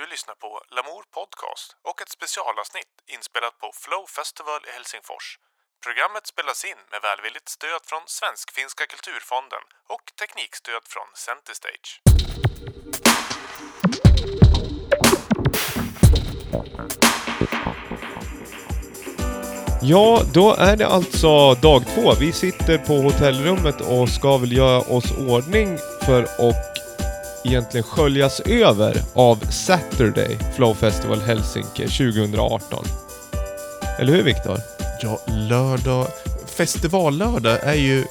Du lyssnar på Lamour Podcast och ett specialavsnitt inspelat på Flow Festival i Helsingfors. Programmet spelas in med välvilligt stöd från Svensk-finska kulturfonden och teknikstöd från Centerstage. Ja, då är det alltså dag två. Vi sitter på hotellrummet och ska väl göra oss ordning för att egentligen sköljas över av Saturday Flow Festival Helsinki 2018. Eller hur Viktor? Ja, lördag... Festivallördag är ju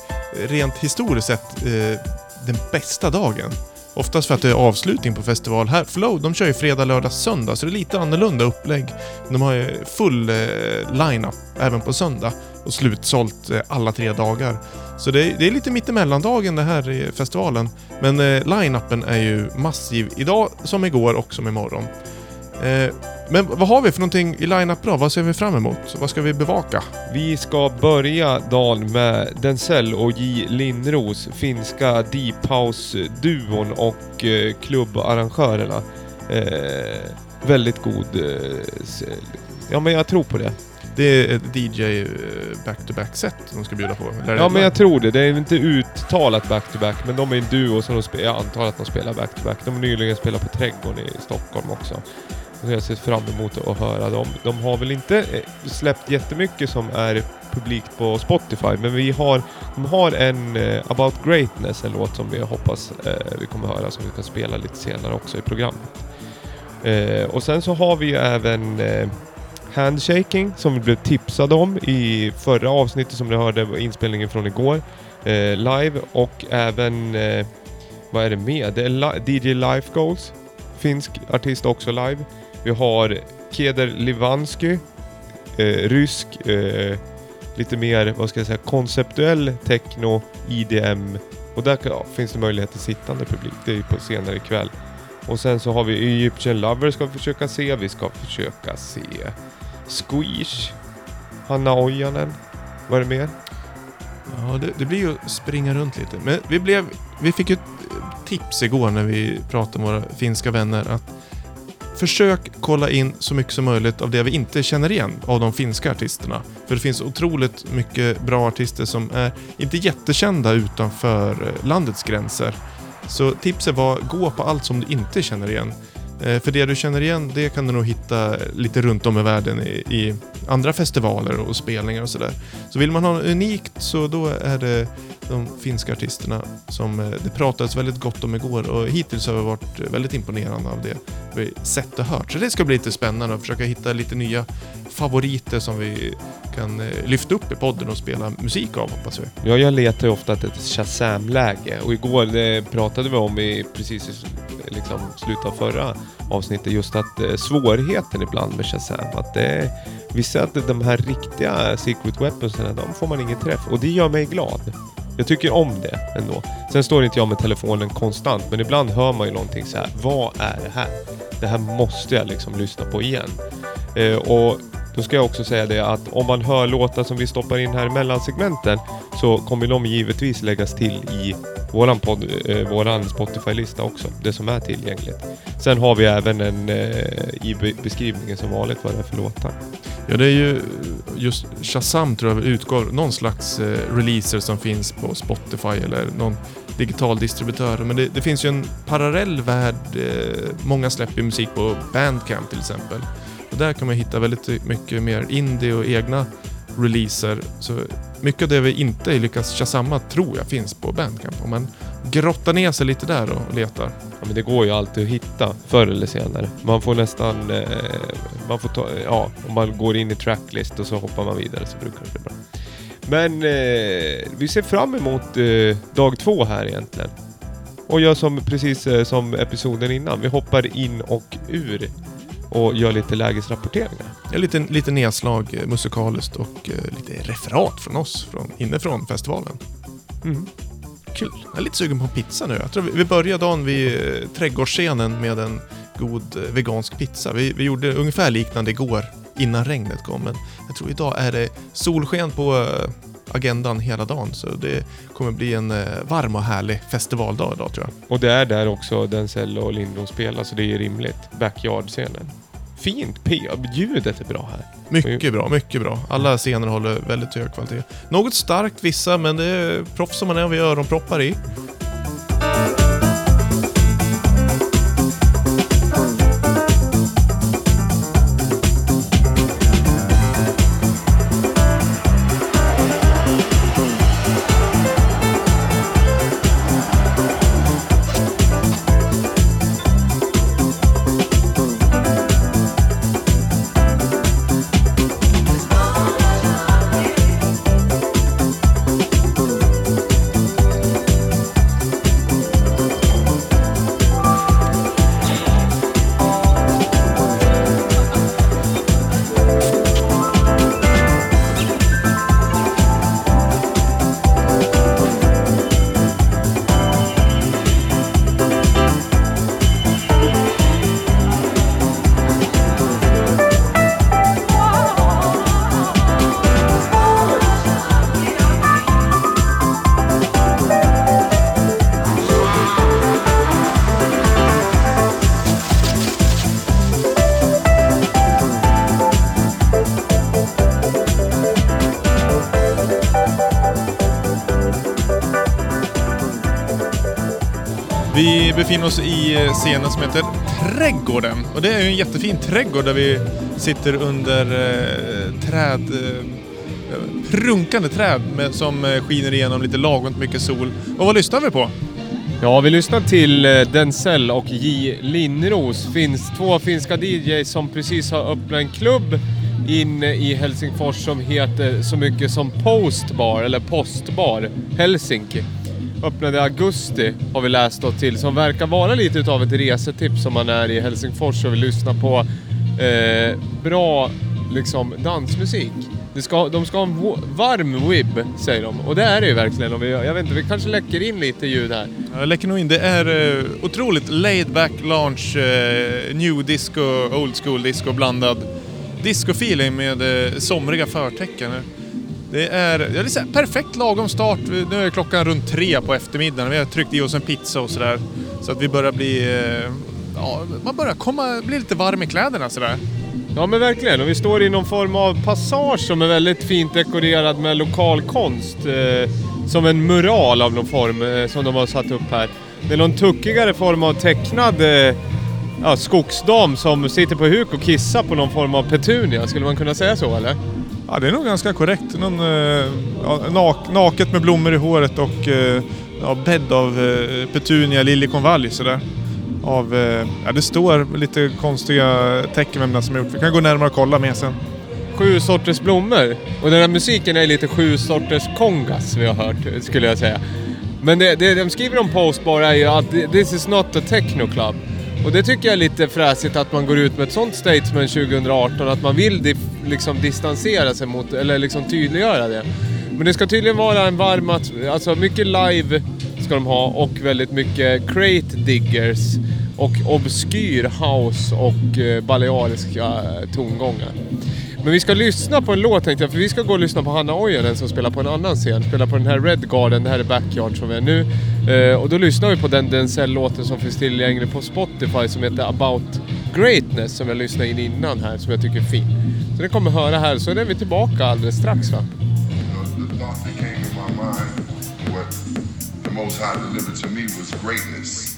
rent historiskt sett eh, den bästa dagen. Oftast för att det är avslutning på festival. Här, Flow, de kör ju fredag, lördag, söndag, så det är lite annorlunda upplägg. De har ju full eh, line-up även på söndag och slutsålt eh, alla tre dagar. Så det är, det är lite mittemellandagen det här i festivalen. Men eh, line-upen är ju massiv idag som igår och som imorgon. Eh, men vad har vi för någonting i line-up då? Vad ser vi fram emot? Vad ska vi bevaka? Vi ska börja dagen med Denzel och J. Lindros, finska Deep House-duon och eh, klubbarrangörerna. Eh, väldigt god... Eh, ja men jag tror på det. Det är ett DJ eh, back-to-back set de ska bjuda på. Eller Ja men jag tror det. Det är inte uttalat back-to-back men de är en duo som de spelar, jag antar att de spelar back-to-back. De har nyligen spelat på Trädgården i Stockholm också. Så jag ser fram emot att höra dem. De har väl inte eh, släppt jättemycket som är publikt på Spotify men vi har, de har en eh, About Greatness, en låt som vi hoppas eh, vi kommer höra som vi kan spela lite senare också i programmet. Eh, och sen så har vi ju även Handshaking som vi blev tipsade om i förra avsnittet som ni hörde inspelningen från igår. Eh, live och även, eh, vad är det med? Det är li- DJ Life Goals, finsk artist också live. Vi har Keder Livansky, eh, rysk, eh, lite mer, vad ska jag säga, konceptuell techno, IDM och där ja, finns det möjlighet till sittande publik. Det är ju på senare ikväll. Och sen så har vi Egyptian Lover ska vi försöka se. Vi ska försöka se Squish, Hanna Ojanen. Vad är det mer? Ja, det, det blir ju att springa runt lite. Men vi, blev, vi fick ju ett tips igår när vi pratade med våra finska vänner att försök kolla in så mycket som möjligt av det vi inte känner igen av de finska artisterna. För det finns otroligt mycket bra artister som är inte jättekända utanför eh, landets gränser. Så tipset var gå på allt som du inte känner igen. Eh, för det du känner igen, det kan du nog hitta lite runt om i världen i, i andra festivaler och spelningar och sådär. Så vill man ha något unikt så då är det de finska artisterna som eh, det pratades väldigt gott om igår och hittills har vi varit väldigt imponerande av det vi sett och hört. Så det ska bli lite spännande att försöka hitta lite nya favoriter som vi kan eh, lyfta upp i podden och spela musik av hoppas vi. Ja, jag letar ju ofta efter ett Shazam-läge och igår det pratade vi om i precis i liksom, slutet av förra avsnittet just att eh, svårigheten ibland med Shazam att det är vissa att de här riktiga secret Weaponsen, de får man ingen träff och det gör mig glad. Jag tycker om det ändå. Sen står inte jag med telefonen konstant men ibland hör man ju någonting så här. Vad är det här? Det här måste jag liksom lyssna på igen. Eh, och då ska jag också säga det att om man hör låtar som vi stoppar in här i mellansegmenten så kommer de givetvis läggas till i våran, podd, eh, våran Spotify-lista också. Det som är tillgängligt. Sen har vi även en eh, i beskrivningen som vanligt vad det är för låtar. Ja, det är ju just Shazam tror jag utgår någon slags eh, releaser som finns på Spotify eller någon digital distributör. Men det, det finns ju en parallell värld. Eh, många släpper musik på Bandcamp till exempel. Där kan man hitta väldigt mycket mer indie och egna releaser. Så mycket av det vi inte lyckas shazamma tror jag finns på Bandcamp. Om man grottar ner sig lite där och letar. Ja, men det går ju alltid att hitta förr eller senare. Man får nästan... Eh, man får ta... Ja, om man går in i tracklist och så hoppar man vidare så brukar det bli bra. Men eh, vi ser fram emot eh, dag två här egentligen. Och gör som precis eh, som episoden innan. Vi hoppar in och ur och gör lite lägesrapporteringar. Ja, lite, lite nedslag eh, musikaliskt och eh, lite referat från oss från, inifrån festivalen. Mm. Kul. Jag är lite sugen på en pizza nu. Jag tror vi, vi börjar dagen vid eh, trädgårdsscenen med en god eh, vegansk pizza. Vi, vi gjorde ungefär liknande igår innan regnet kom, men jag tror idag är det solsken på, eh, agendan hela dagen. Så det kommer bli en eh, varm och härlig festivaldag idag tror jag. Och det är där också Denzel och Lindon spelar, så det är rimligt. Backyard-scenen. Fint P. Ljudet är bra här. Mycket bra, mycket bra. Alla scener håller väldigt hög kvalitet. Något starkt vissa, men det är proffs som man är och vi har öronproppar i. befinner oss i eh, scenen som heter Trädgården. Och det är ju en jättefin trädgård där vi sitter under eh, träd... Eh, prunkande träd med, som eh, skiner igenom lite lagom mycket sol. Och vad lyssnar vi på? Ja, vi lyssnar till eh, Denzel och J. Linnros. Finns två finska DJs som precis har öppnat en klubb inne i Helsingfors som heter så mycket som Postbar, eller Postbar, Helsinki. Öppnade i augusti har vi läst oss till, som verkar vara lite utav ett resetips om man är i Helsingfors och vill lyssna på eh, bra liksom, dansmusik. De ska, de ska ha en varm wib, säger de. Och det är det ju verkligen. Och vi, jag vet inte, vi kanske läcker in lite ljud här. Jag läcker nog in. Det är eh, otroligt laid back launch, eh, new disco, old school disco blandad disco-feeling med eh, somriga förtecken. Det är, det är liksom perfekt lagom start. Nu är klockan runt tre på eftermiddagen. Vi har tryckt i oss en pizza och sådär. Så att vi börjar bli... Eh, ja, man börjar komma, bli lite varm i kläderna sådär. Ja men verkligen, och vi står i någon form av passage som är väldigt fint dekorerad med lokal konst. Eh, som en mural av någon form eh, som de har satt upp här. Det är någon tuckigare form av tecknad eh, ja, skogsdam som sitter på huk och kissar på någon form av petunia. Skulle man kunna säga så eller? Ja, det är nog ganska korrekt. Någon, eh, ja, nak, naket med blommor i håret och eh, ja, bädd av eh, petunia, liljekonvalj sådär. Av, ja, det står lite konstiga tecken vem det som har gjort. Vi kan gå närmare och kolla med sen. Sju sorters blommor. Och den här musiken är lite sju sorters kongas vi har hört, skulle jag säga. Men det, det de skriver om Postbar är ju att this is not a techno club. Och det tycker jag är lite fräsigt att man går ut med ett sånt statement 2018, att man vill dif, liksom distansera sig mot, eller liksom tydliggöra det. Men det ska tydligen vara en varm, att, alltså mycket live ska de ha och väldigt mycket crate diggers och obskyr house och eh, baleariska tongångar. Men vi ska lyssna på en låt tänkte jag, för vi ska gå och lyssna på Hanna Ojanen som spelar på en annan scen. Spelar på den här Red Garden, det här är Backyard som vi är nu. Eh, och då lyssnar vi på den Denzel-låten som finns tillgänglig på Spotify som heter About Greatness som jag lyssnade in innan här, som jag tycker är fin. Så det kommer höra här, så är vi tillbaka alldeles strax va? the the Most High delivered to me was greatness.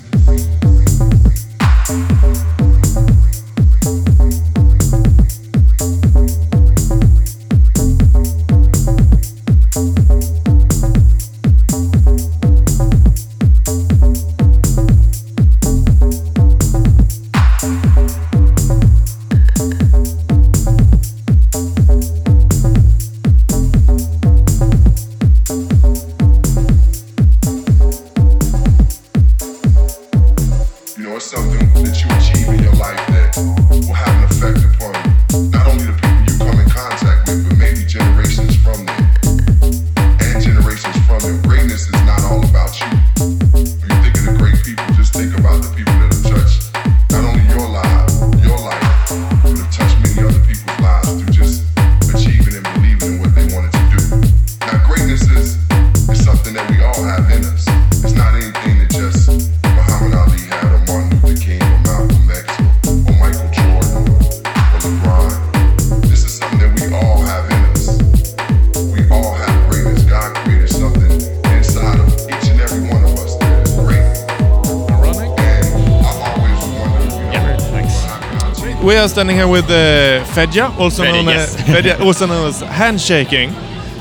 Are standing here with uh, Fedja, also Fedja, known yes. as Fedja, also known as handshaking.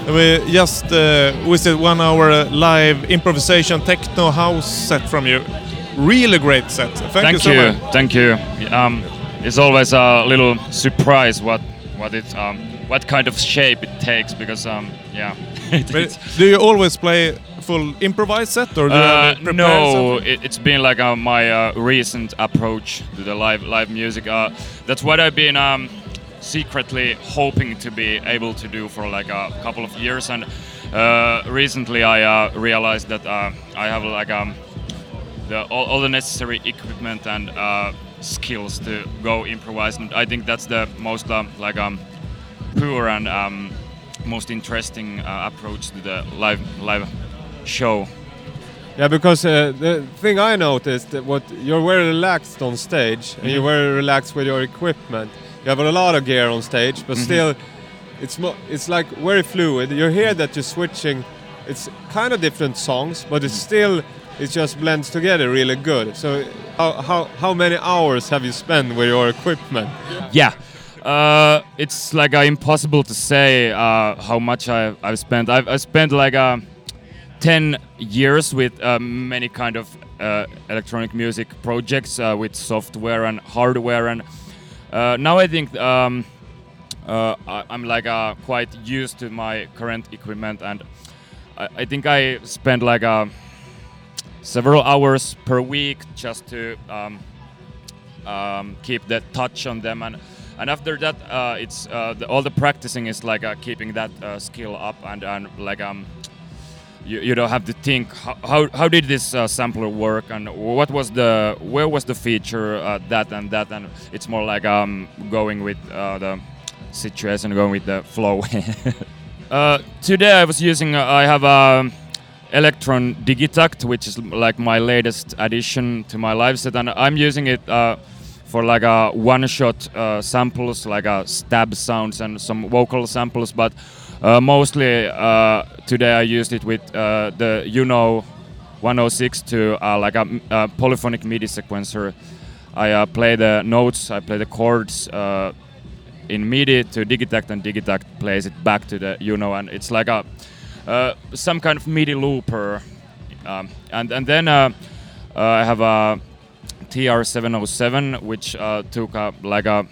We just uh, visited one hour uh, live improvisation techno house set from you. Really great set. Thank, you Thank so you, much. thank you. Um, it's always a little surprise what what it um, what kind of shape it takes because um, yeah. it- do you always play full improvised set or do Uh, it no, it, it's been like uh, my uh, recent approach the live live music. Uh, that's what I've been um, secretly hoping to be able to do for like a couple of years, and uh, recently I uh, realized that uh, I have like um, the, all, all the necessary equipment and uh, skills to go improvise, and I think that's the most um, like um, pure and um, most interesting uh, approach to the live live show. Yeah, because uh, the thing I noticed that what you're very relaxed on stage, and you're very relaxed with your equipment. You have a lot of gear on stage, but still, it's mo- it's like very fluid. You hear that you're switching. It's kind of different songs, but it's still it just blends together really good. So, how how how many hours have you spent with your equipment? Yeah. Uh, it's like uh, impossible to say uh, how much I've, I've spent. I've, I've spent like uh, 10 years with uh, many kind of uh, electronic music projects uh, with software and hardware and uh, now I think um, uh, I'm like uh, quite used to my current equipment and I, I think I spend like several hours per week just to um, um, keep the touch on them and and after that it's the, all the practicing is like keeping that skill up and, and like um you, you don't have to think how, how, how did this uh, sampler work? And what was the where was the feature uh, that and that? And it's more like um going with uh, the situation going with the flow. Uh, today I was using uh, I have a Electron Digitact, which is like my latest addition to my live set, and I'm using it uh, for like a one-shot uh, samples, like a stab sounds and some vocal samples. But mostly uh, today I used it with uh, the Uno 106 to uh, like a, polyphonic MIDI sequencer. I uh, play the notes, I play the chords. Uh, in MIDI to Digitact, and Digitact plays it back to the Uno, and it's like a uh, some kind of MIDI looper. Um, and and then uh, uh, I have a TR707, which uh, took a, like a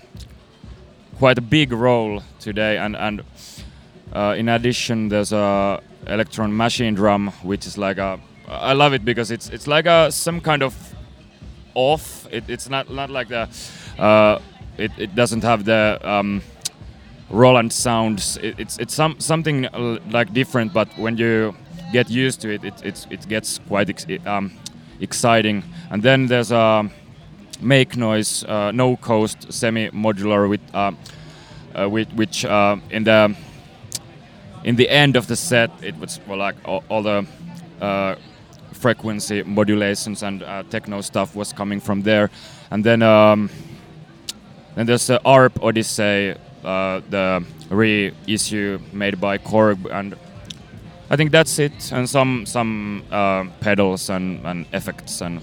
quite a big role today, and and uh, in addition, there's a Electron machine drum, which is like a I love it because it's it's like a some kind of off. It, it's not not like the uh, it, it doesn't have the um, Roland sounds. It, it's it's some something uh, like different, but when you get used to it, it it's, it gets quite ex- um, exciting. And then there's a make noise uh, no coast semi modular with uh, uh, which, which uh, in the in the end of the set it was well, like all, all the uh, frequency modulations and uh, techno stuff was coming from there, and then. Um, then there's the ARP Odyssey, uh, the reissue made by Korg, and I think that's it. And some some uh, pedals and, and effects and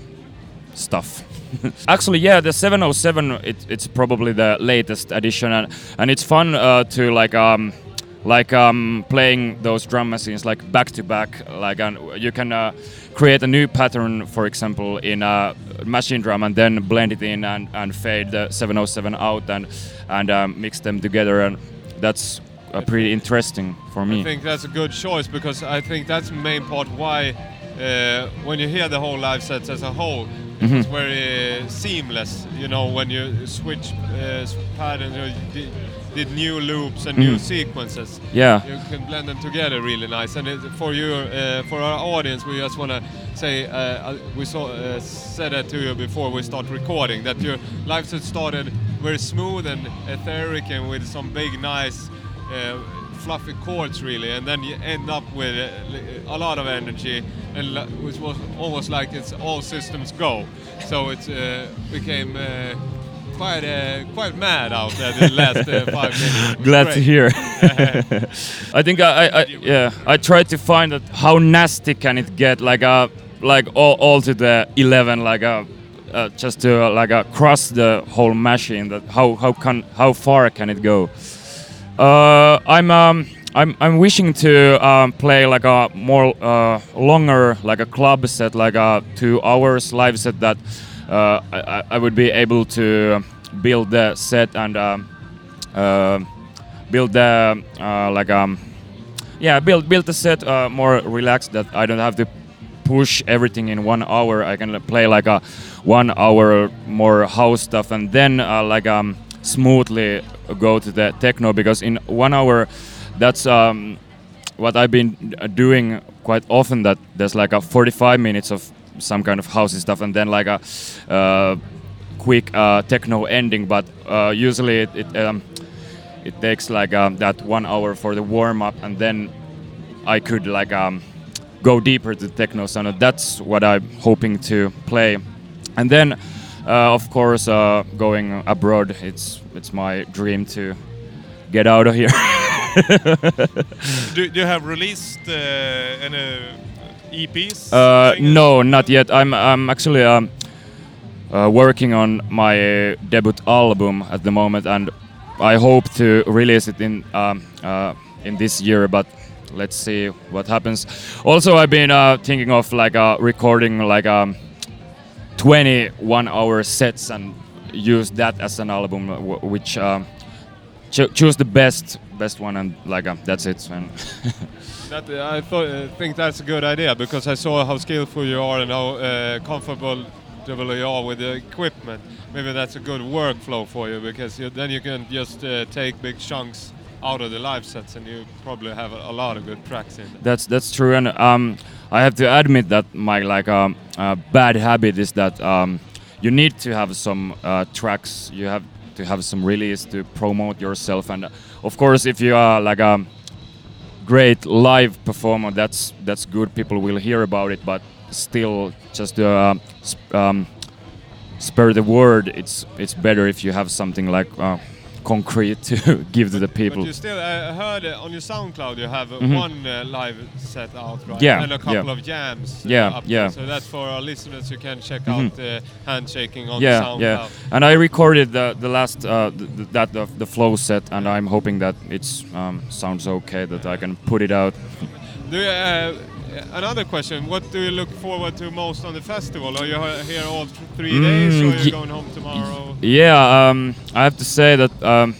stuff. Actually, yeah, the 707 it, it's probably the latest addition, and, and it's fun uh, to like um like um playing those drum machines like back to back. Like and you can uh, create a new pattern, for example, in a machine drum, and then blend it in and, and fade the 707 out and and um, mix them together, and that's uh, pretty interesting for me. I think that's a good choice because I think that's the main part why uh, when you hear the whole live sets as a whole, Mm-hmm. it's very uh, seamless. You know, when you switch uh, patterns, you did, new loops and new Mhm. sequences. Yeah. You can blend them together really nice. And it, for you, uh, for our audience, we just want to say uh, uh, we saw uh, said that to you before we start recording that your live set started very smooth and etheric and with some big nice. Uh, fluffy chords really and then you end up with uh, a lot of energy and which was almost like it's all systems go so it uh, became uh, quite uh, quite mad out there the last uh, five minutes Glad to hear. I think I, I, I yeah I tried to find out how nasty can it get like uh like all, all to the 11 like uh, uh, just to uh, like cross the whole machine. That how how can how far can it go? Uh, I'm um, I'm I'm wishing to um, play like a more uh, longer like a club set, like a two hours live set that I, I- I would be able to build the set and um, uh, build the uh, like um yeah build build the set uh, more relaxed that I don't have to push everything in one hour. I can play like a one hour more house stuff and then uh, like um smoothly go to the techno because in one hour that's um what I've been uh, doing quite often that there's like a 45 minutes of some kind of housey stuff and then like a uh, quick uh, techno ending but uh, usually it, it um, it takes like um, that one hour for the warm up and then I could like um, go deeper to techno sound. That's what I'm hoping to play, and then uh, of course uh, going abroad. It's it's my dream to get out of here. Do, do you have released uh, any EPs? Uh, no, not yet. I'm I'm actually um, uh, working on my debut album at the moment, and I hope to release it in um, uh, in this year. But let's see what happens. Also, I've been uh, thinking of like uh, recording like um, 21 hour sets and use that as an album, which. Um, cho- choose the best best one and like that's it That, I thought, uh, think that's a good idea because I saw how skillful you are and how uh, comfortable you are with the equipment. Maybe that's a good workflow for you because you, then you can just uh, take big chunks out of the live sets and you probably have a, a lot of good tracks in there. That's that's true, and um, I have to admit that my like um, uh, bad habit is that um, you need to have some uh, tracks. You have to have some release to promote yourself, and uh, of course, if you are like a great live performer, that's that's good. People will hear about it, but still, just uh, sp- um, spare the word, it's it's better if you have something like uh, concrete to give to the people. But you still, I heard uh, on your SoundCloud you have uh, Mhm. one uh, live set out, right? Yeah, And a couple yeah. of jams. uh, Yeah, up yeah. There. So that's for our listeners who can check Mhm. out uh, handshaking on yeah, SoundCloud. yeah. And I recorded the the last uh, th- th- that the, the flow set, and I'm hoping that it's um, sounds okay that I can put it out. Do you, uh, another question: What do you look forward to most on the festival? Are you here all th- three days, or Mm, are you going home tomorrow? Yeah, um, I have to say that um,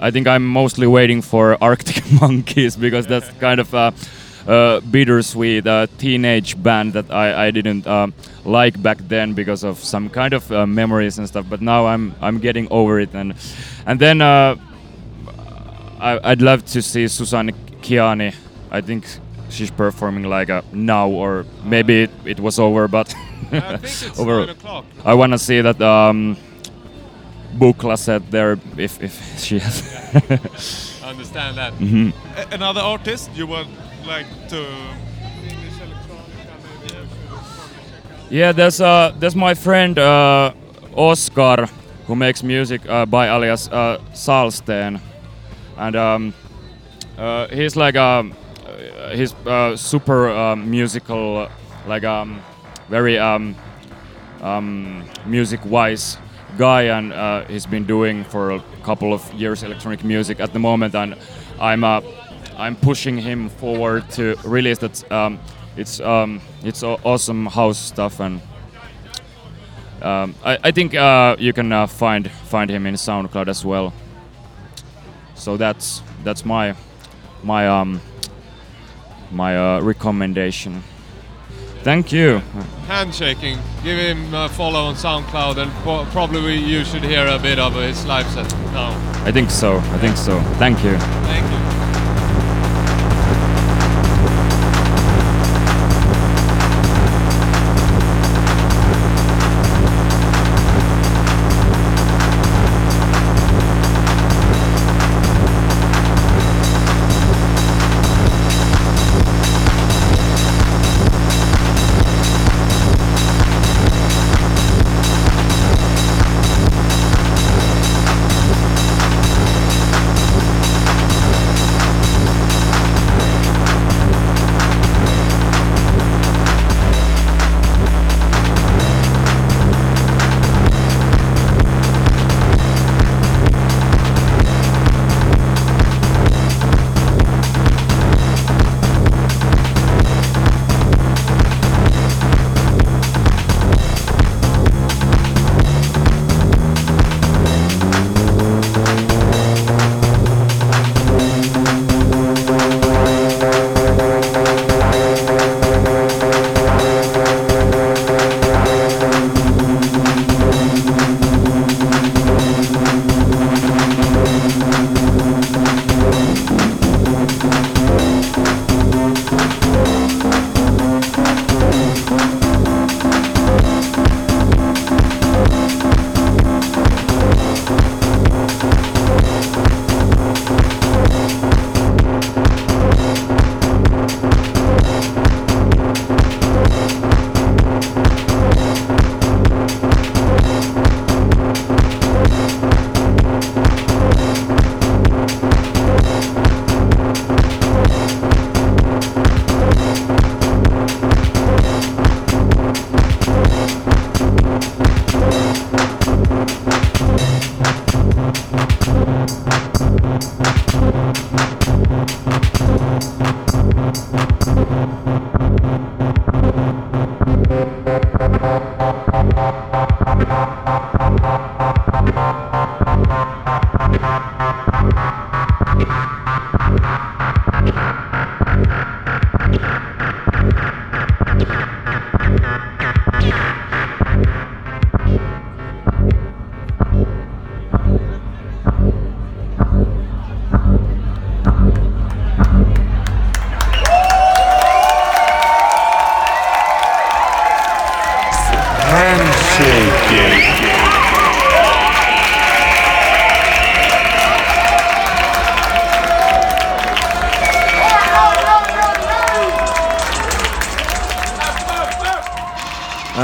I think I'm mostly waiting for Arctic Monkeys because that's kind of a, a bittersweet uh, teenage band that I, I didn't um, like back then because of some kind of uh, memories and stuff. But now I'm I'm getting over it, and and then uh, I, I'd love to see Susanne Kiani. I think she's performing like a now or maybe it, it was over, but I think it's over. o'clock. I want to see that um, Bukla said there if, if she has. I understand that. Mhm. A- Another artist you would like to... Yeah, there's uh, there's my friend uh, Oscar who makes music uh, by alias uh, Salsten, and um, uh, he's like um, uh, he's uh, super um, musical, like um, very um, um, music-wise guy, and uh, he's been doing for a couple of years electronic music at the moment, and I'm uh, I'm pushing him forward to release that. Um, it's um, it's awesome house stuff, and um, I, I think uh, you can uh, find find him in SoundCloud as well. So that's that's my my um my uh, recommendation. Thank you. Handshaking. Give him a follow on SoundCloud, and po- probably you should hear a bit of his live set now. I think so. I think so. Thank you. Thank you.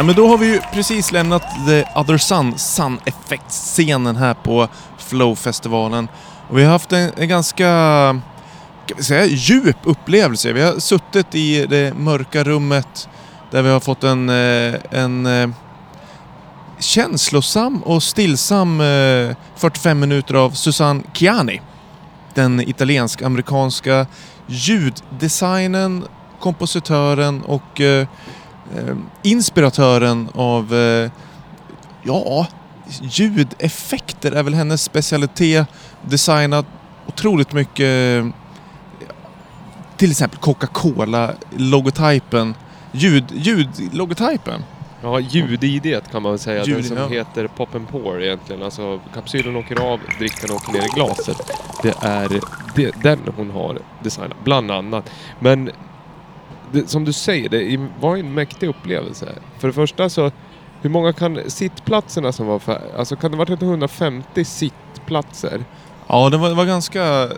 Men då har vi ju precis lämnat The Other Sun, Sun Effect-scenen här på Flow-festivalen. Och vi har haft en, en ganska, kan vi säga, djup upplevelse. Vi har suttit i det mörka rummet där vi har fått en, eh, en eh, känslosam och stillsam eh, 45 minuter av Susanne Chiani. Den italiensk-amerikanska ljuddesignen, kompositören och eh, eh, inspiratören av, eh, ja, ljudeffekter är väl hennes specialitet. Designat otroligt mycket, till exempel Coca-Cola-logotypen. Ljud, ljudlogotypen. Ja, ljud-ID kan man väl säga. Ljud, den som ja. heter Pop and Pour egentligen. Alltså kapsylen åker av, drickan åker ner i glaset. Det är det, den hon har designat, bland annat. Men det, som du säger, det var en mäktig upplevelse. För det första så, hur många kan sittplatserna som var för, alltså kan det varit 150 sittplatser? Ja, det var, det var ganska...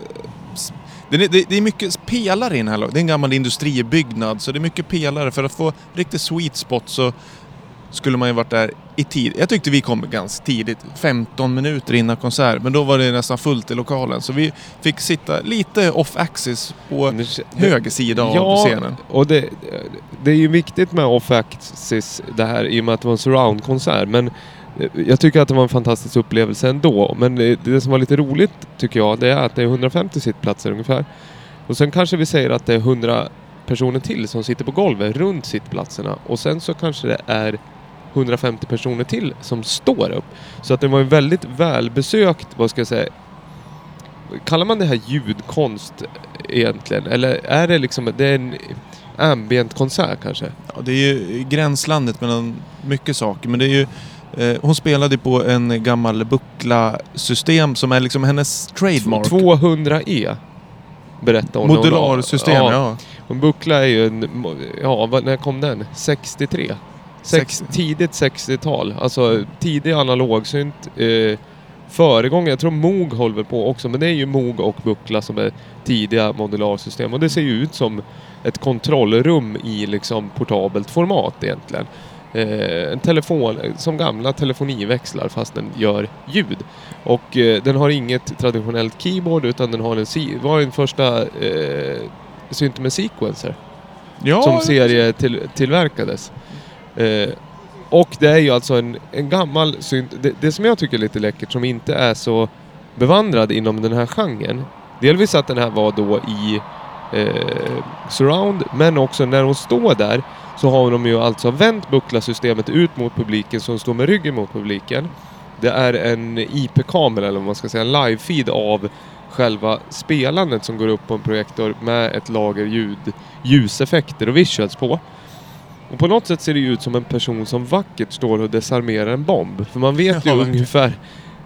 Det är, det, det är mycket pelare i den här Det är en gammal industribyggnad, så det är mycket pelare. För att få riktigt sweet spot så skulle man ju varit där i tid. Jag tyckte vi kom ganska tidigt, 15 minuter innan konsert, men då var det nästan fullt i lokalen. Så vi fick sitta lite off-axis på Det- höger sida av ja, scenen. och det, det är ju viktigt med off-axis det här i och med att det var en surround-konsert. Men eh, jag tycker att det var en fantastisk upplevelse ändå. Men det, det som var lite roligt tycker jag, det är att det är 150 sittplatser ungefär. Och sen kanske vi säger att det är 100 personer till som sitter på golvet runt sittplatserna. Och sen så kanske det är 150 personer till som står upp. Så att det var en väldigt välbesökt, vad ska jag säga, Kallar man det här ljudkonst egentligen? Eller är det liksom, det är en ambient konsert kanske? Ja, det är ju gränslandet mellan mycket saker, men det är ju... Eh, hon spelade på en gammal buckla-system som är liksom hennes trademark. 200E berättar hon. Modularsystem, ja. ja. En buckla är ju en, ja när kom den? 63? Sex, 60. tidigt 60-tal, alltså tidig analogsynt. Eh, föregångare, jag tror Moog håller väl på också, men det är ju Moog och buckla som är tidiga modularsystem. Och det ser ju ut som ett kontrollrum i liksom portabelt format egentligen. Eh, en telefon, som gamla telefoniväxlar fast den gör ljud. Och eh, den har inget traditionellt keyboard utan den har en, si- var den första eh, synten med sequencer ja som serie till, tillverkades. Eh, och det är ju alltså en, en gammal synt. Det, det som jag tycker är lite läckert som inte är så bevandrad inom den här genren. Delvis att den här var då i eh, surround men också när hon står där så har de ju alltså vänt bucklasystemet ut mot publiken så hon står med ryggen mot publiken. Det är en IP-kamera eller vad man ska säga, en live-feed av själva spelandet som går upp på en projektor med ett lager ljud, ljuseffekter och visuals på. Och på något sätt ser det ut som en person som vackert står och desarmerar en bomb. För man vet ju Ja, ungefär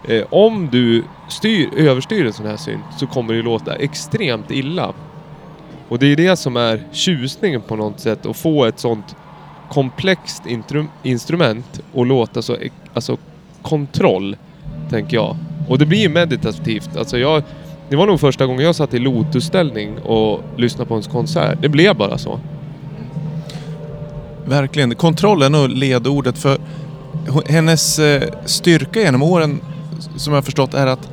eh, om du styr, överstyr en sån här synt så kommer det låta extremt illa. Och det är det som är tjusningen på något sätt, att få ett sånt komplext instrument och låta så, alltså kontroll, tänker jag. Och det blir ju meditativt. Alltså jag, det var nog första gången jag satt i lotusställning och lyssnade på en konsert. Det blev bara så. Verkligen. Kontroll är nog ledordet för hennes eh, styrka genom åren, som jag har förstått, är att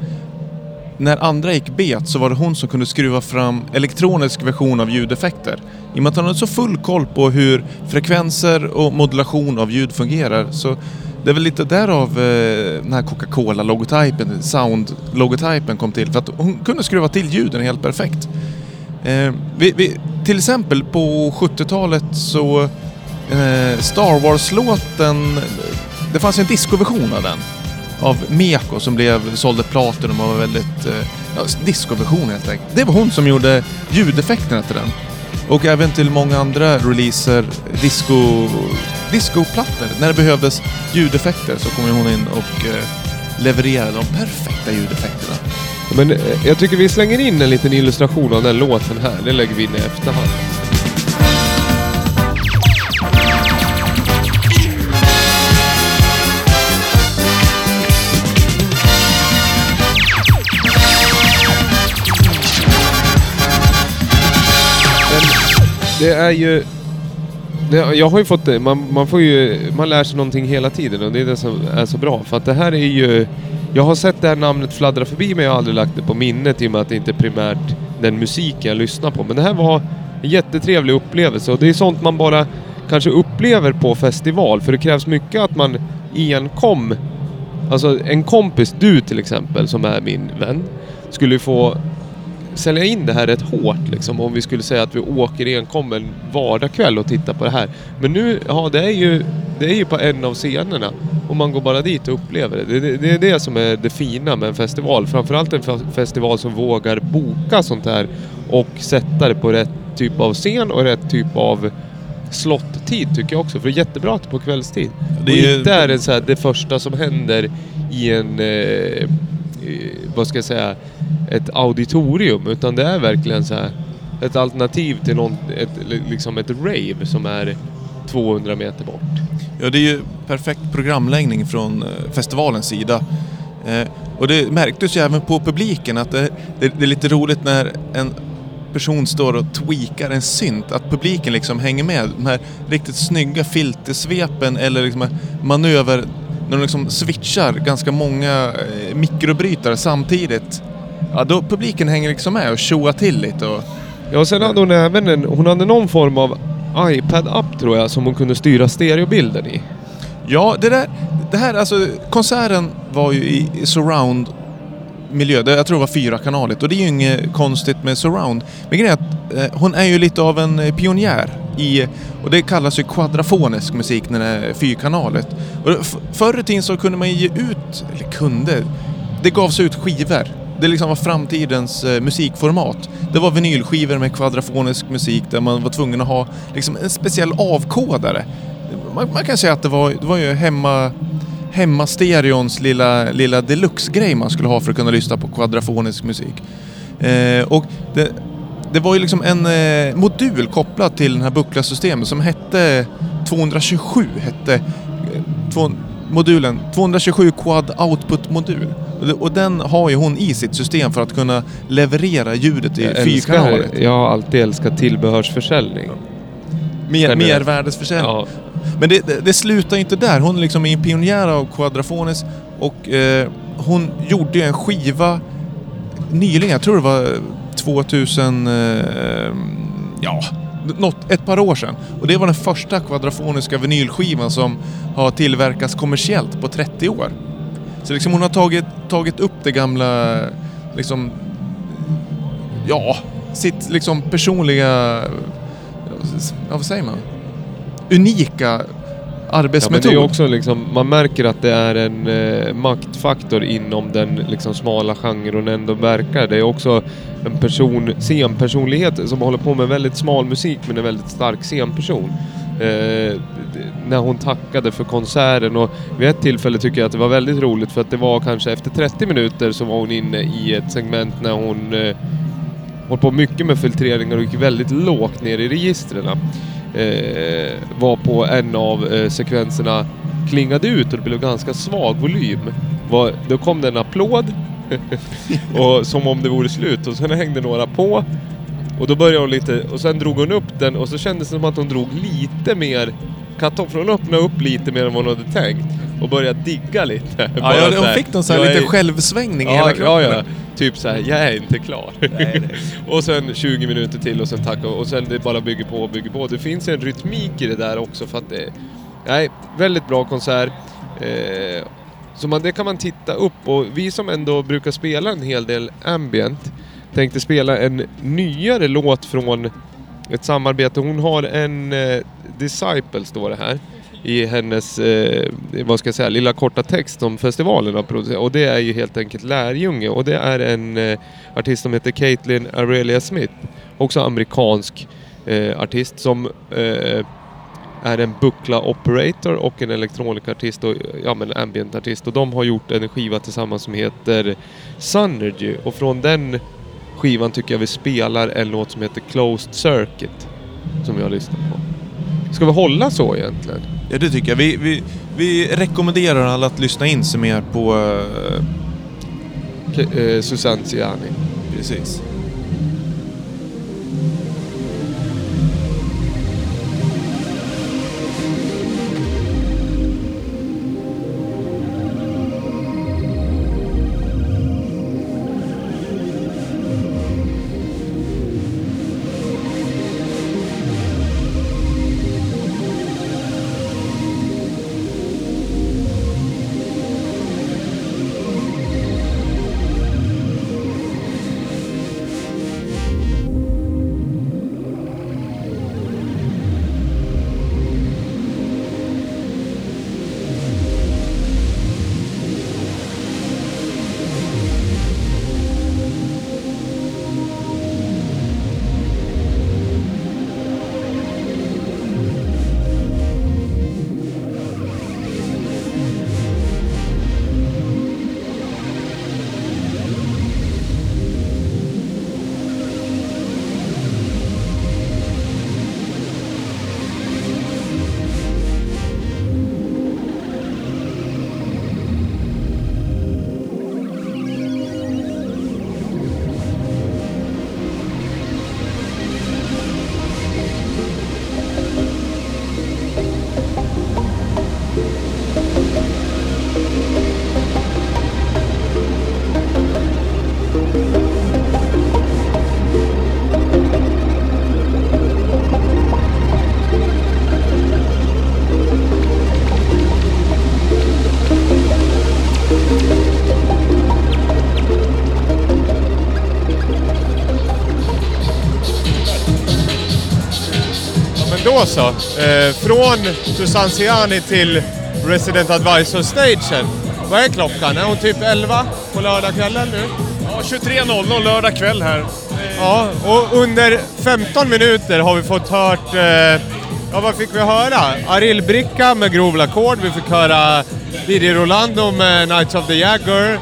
när andra gick bet så var det hon som kunde skruva fram elektronisk version av ljudeffekter. I och med att hon hade så full koll på hur frekvenser och modulation av ljud fungerar så det är väl lite därav eh, den här Coca-Cola-logotypen, sound-logotypen kom till. För att hon kunde skruva till ljuden helt perfekt. Eh, vi, vi, till exempel på 70-talet så eh, Star Wars-låten, det fanns ju en discoversion av den. Av Meko som blev, sålde Platinum och var väldigt... Eh, ja, discoversion helt enkelt. Det var hon som gjorde ljudeffekterna till den. Och även till många andra releaser, disco, discoplattor. När det behövdes ljudeffekter så kom ju hon in och eh, levererade de perfekta ljudeffekterna. Men eh, jag tycker vi slänger in en liten illustration av den låten här. Det lägger vi in i efterhand. Det är ju... det, jag har ju fått det. Man, man, får ju, man lär sig någonting hela tiden och det är det som är så bra. För att det här är ju... Jag har sett det här namnet fladdra förbi men jag har aldrig lagt det på minnet i och med att det inte är primärt den musiken jag lyssnar på. Men det här var en jättetrevlig upplevelse och det är sånt man bara kanske upplever på festival. För det krävs mycket att man enkom... Alltså en kompis, du till exempel, som är min vän, skulle ju få sälja in det här rätt hårt liksom om vi skulle säga att vi åker enkom en vardagkväll och tittar på det här. Men nu, ja det är ju, det är ju på en av scenerna och man går bara dit och upplever det. Det, det, det är det som är det fina med en festival. Framförallt en fe- festival som vågar boka sånt här och sätta det på rätt typ av scen och rätt typ av slottid tycker jag också. För det är jättebra att det är på kvällstid. Det och är ju- inte är det så här, det första som händer i en, eh, Eh, vad ska jag säga, ett auditorium. Utan det är verkligen så här ett alternativ till någon, ett, liksom ett rave som är 200 meter bort. Ja, det är ju perfekt programläggning från eh, festivalens sida. Eh, och det märktes ju även på publiken att det, det, det är lite roligt när en person står och tweakar en synt, att publiken liksom hänger med. De här riktigt snygga filtersvepen eller liksom manöver, när de liksom switchar ganska många eh, mikrobrytare samtidigt. Ja, då publiken hänger liksom med och tjoar till lite och Ja, och sen hade hon även en, hon hade någon form av iPad-app tror jag som hon kunde styra stereobilden i. Ja, det där... Det här, alltså, konserten var ju i surround miljö. Jag tror det var fyra kanaligt och det är ju inget konstigt med surround. Men grejen är att eh, hon är ju lite av en eh, pionjär i, och det kallas ju kvadrafonisk musik den här fyrkanalet. Och förr i tiden så kunde man ju ge ut, eller kunde, det gavs ut skivor. Det liksom var framtidens eh, musikformat. Det var vinylskivor med kvadrafonisk musik där man var tvungen att ha liksom, en speciell avkodare. Man, man kan säga att det var, det var ju hemma hemmastereons lilla, lilla deluxe-grej man skulle ha för att kunna lyssna på kvadrafonisk musik. Eh, och det, det var ju liksom en eh, modul kopplad till det här bucklarsystemet som hette 227, hette eh, två, modulen 227 Quad Output-modul. Och, den har ju hon i sitt system för att kunna leverera ljudet i Jag, älskar, fyrkanaligt. jag har alltid älskat tillbehörsförsäljning. Mer, mervärdesförsäljning. Ja, Men det, det, det slutar ju inte där. Hon liksom är en pionjär av quadrafonis och eh, hon gjorde ju en skiva nyligen, jag tror det var 2000, eh, ja, något, ett par år sedan. Och det var den första kvadrafoniska vinylskivan som har tillverkats kommersiellt på 30 år. Så liksom hon har tagit, tagit upp det gamla, liksom, ja, sitt liksom personliga, ja vad säger man? Unika Ja, men arbetsmetod. det är också liksom, man märker att det är en eh, maktfaktor inom den liksom, smala genre hon ändå verkar. Det är också en person, scenpersonlighet som håller på med väldigt smal musik men en väldigt stark scenperson. Eh, när hon tackade för konserten och vid ett tillfälle tycker jag att det var väldigt roligt för att det var kanske efter 30 minuter så var hon inne i ett segment när hon eh, håller på mycket med filtreringar och gick väldigt lågt ner i registren. Eh, var på en av eh, sekvenserna klingade ut och det blev ganska svag volym. Var, då kom det en applåd och som om det vore slut och sen hängde några på. Och då började hon lite och sen drog hon upp den och så kändes det som att hon drog lite mer kartong, för hon öppnade upp lite mer än vad hon hade tänkt och började digga lite. Ja, ja, hon fick någon sån här liten är- självsvängning i Ja, hela ja, kroppen. ja. Typ så här, jag är inte klar. och sen 20 minuter till och sen tack och, och sen det bara bygger på och bygger på. Det finns en rytmik i det där också för att det... Nej, väldigt bra konsert. Eh, så man, det kan man titta upp och vi som ändå brukar spela en hel del ambient tänkte spela en nyare låt från ett samarbete. Hon har en eh, Disciple står det här i hennes, eh, vad ska jag säga, lilla korta text som festivalen har producerat. Och det är ju helt enkelt lärjunge och det är en eh, artist som heter Caitlin Aurelia Smith. Också amerikansk eh, artist som eh, är en buckla operator och en elektronikartist och ja, men ambient-artist. Och de har gjort en skiva tillsammans som heter Sunergy och från den skivan tycker jag vi spelar en låt som heter Closed Circuit som vi har lyssnat på. Ska vi hålla så egentligen? Ja, det tycker jag. Vi, vi, vi rekommenderar alla att lyssna in sig mer på... K- eh, Susanne Ciani. precis. Då så. Eh, från Susanziani till Resident Advisor-stagen. Vad är klockan? Är hon typ 11 på lördagskvällen nu? Ja, 23.00 lördag kväll här. Ja, och under 15 minuter har vi fått hört... Eh, ja, vad fick vi höra? Ariel Bricka med Grov Ackord, vi fick höra Didi Rolando med Knights of the Jagger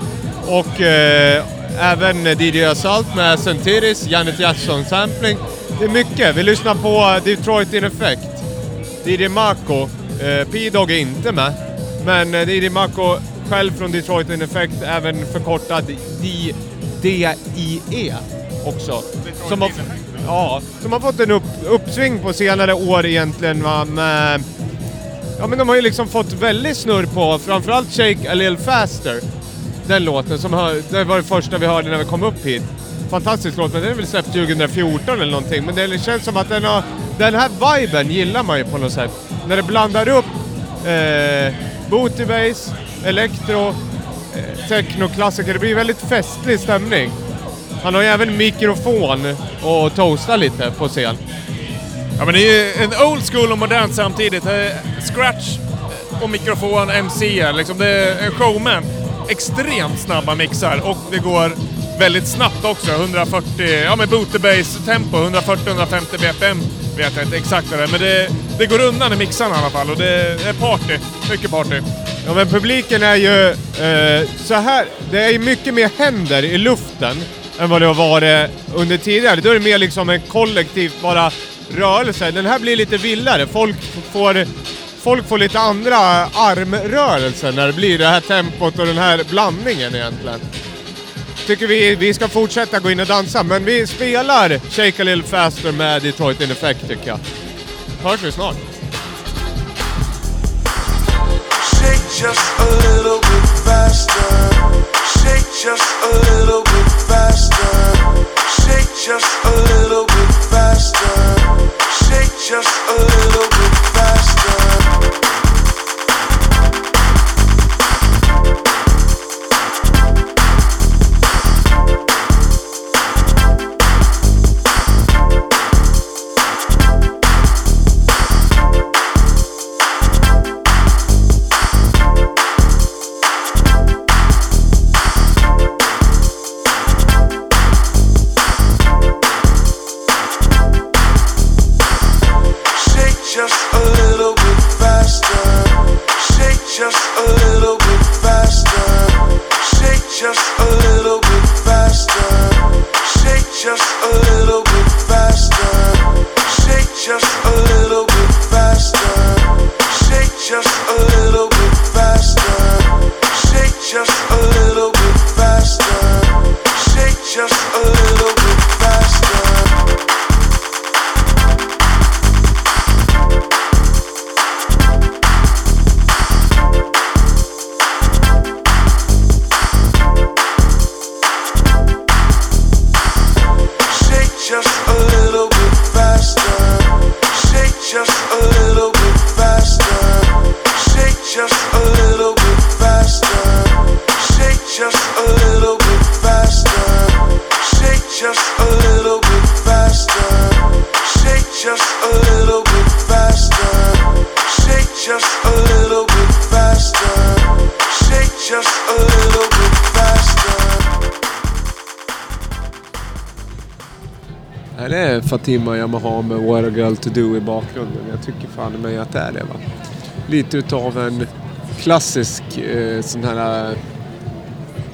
och eh, även DJ Assault med Sentiris, Janet Jackson sampling. Det är mycket. Vi lyssnar på Detroit in Effect. DJ Mako. Eh, P-Dog är inte med. Men eh, DJ Mako själv från Detroit in Effect, även förkortad DIE också. Som har, ja, som har fått en upp, uppsving på senare år egentligen va, med Ja men de har ju liksom fått väldigt snurr på framförallt Shake a little faster. Den låten som hör, det var det första vi hörde när vi kom upp hit. Fantastisk låt, men den är väl släppt 2014 eller någonting. Men det känns som att den har... Den här viben gillar man ju på något sätt. När det blandar upp eh, booty bass, electro, eh, techno-klassiker. Det blir väldigt festlig stämning. Han har ju även mikrofon och toastar lite på scen. Ja men det är ju en old school och modern samtidigt. Scratch och mikrofon, MC, liksom det är en showman. Extremt snabba mixar och det går väldigt snabbt också. 140, ja med Booterbase bass tempo, 140-150 BPM vet jag inte exakt vad det är, men det, det går undan i mixarna i alla fall och det är party. Mycket party. Ja men publiken är ju eh, så här. det är ju mycket mer händer i luften än vad det har varit under tidigare. Då är det mer liksom en kollektiv bara rörelse. Den här blir lite vildare. Folk får, folk får lite andra armrörelser när det blir det här tempot och den här blandningen egentligen. Tycker vi vi ska fortsätta gå in och dansa, men vi spelar Shake a little faster med Detroit in effect tycker jag. Hörs vi snart. Shake just a little bit faster. Shake just a little bit faster. Shake just a little bit faster. Shake just a little bit faster. Fatima Yamaha med What a Girl To Do i bakgrunden? Jag tycker fan i mig att det är det va. Lite utav en klassisk eh, sån här... eh,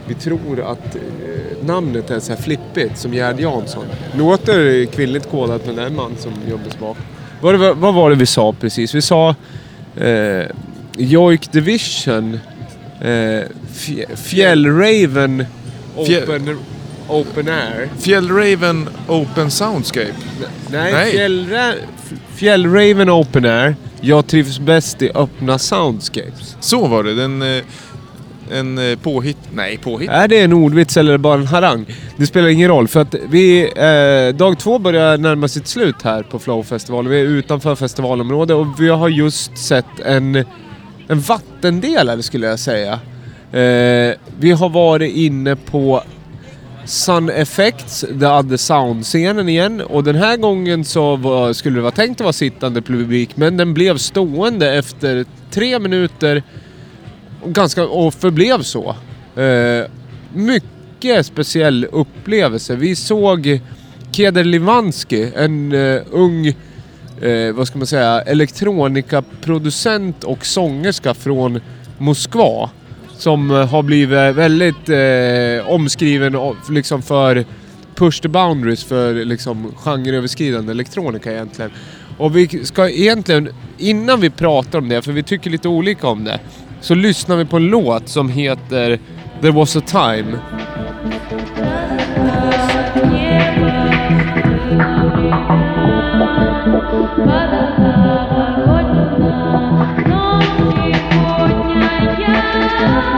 Vi tror att eh, namnet är så här flippigt som Gerd Jansson. Låter kvinnligt kodat men det är en man som jobbar bak. Vad, det- vad var det vi sa precis? Vi sa eh, Joik Division, eh, Fj- Fjällraven Fjäll- Open, open Air. Fjällraven Open Soundscape. Nej, Nej. Fjällra, Fjällraven Open Air. Jag trivs bäst i öppna soundscapes. Så var det. Den, eh, en eh, påhitt... Nej, påhitt. Är det en ordvits eller bara en harang? Det spelar ingen roll för att vi... Eh, dag två börjar närma sitt slut här på Flow Festival. Vi är utanför festivalområdet och vi har just sett en, en vattendelare skulle jag säga. Eh, vi har varit inne på Sun Effects, The Other Sound-scenen igen. Och den här gången så var, skulle det vara tänkt att vara sittande publik, men den blev stående efter tre minuter och, ganska, och förblev så. Eh, mycket speciell upplevelse. Vi såg Keder Livansky, en eh, ung eh, vad ska man säga, elektronikaproducent och sångerska från Moskva. Som har blivit väldigt eh, omskriven liksom för push the boundaries för liksom genreöverskridande elektronika egentligen. Och vi ska egentligen, innan vi pratar om det, för vi tycker lite olika om det, så lyssnar vi på en låt som heter There was a time. Yeah.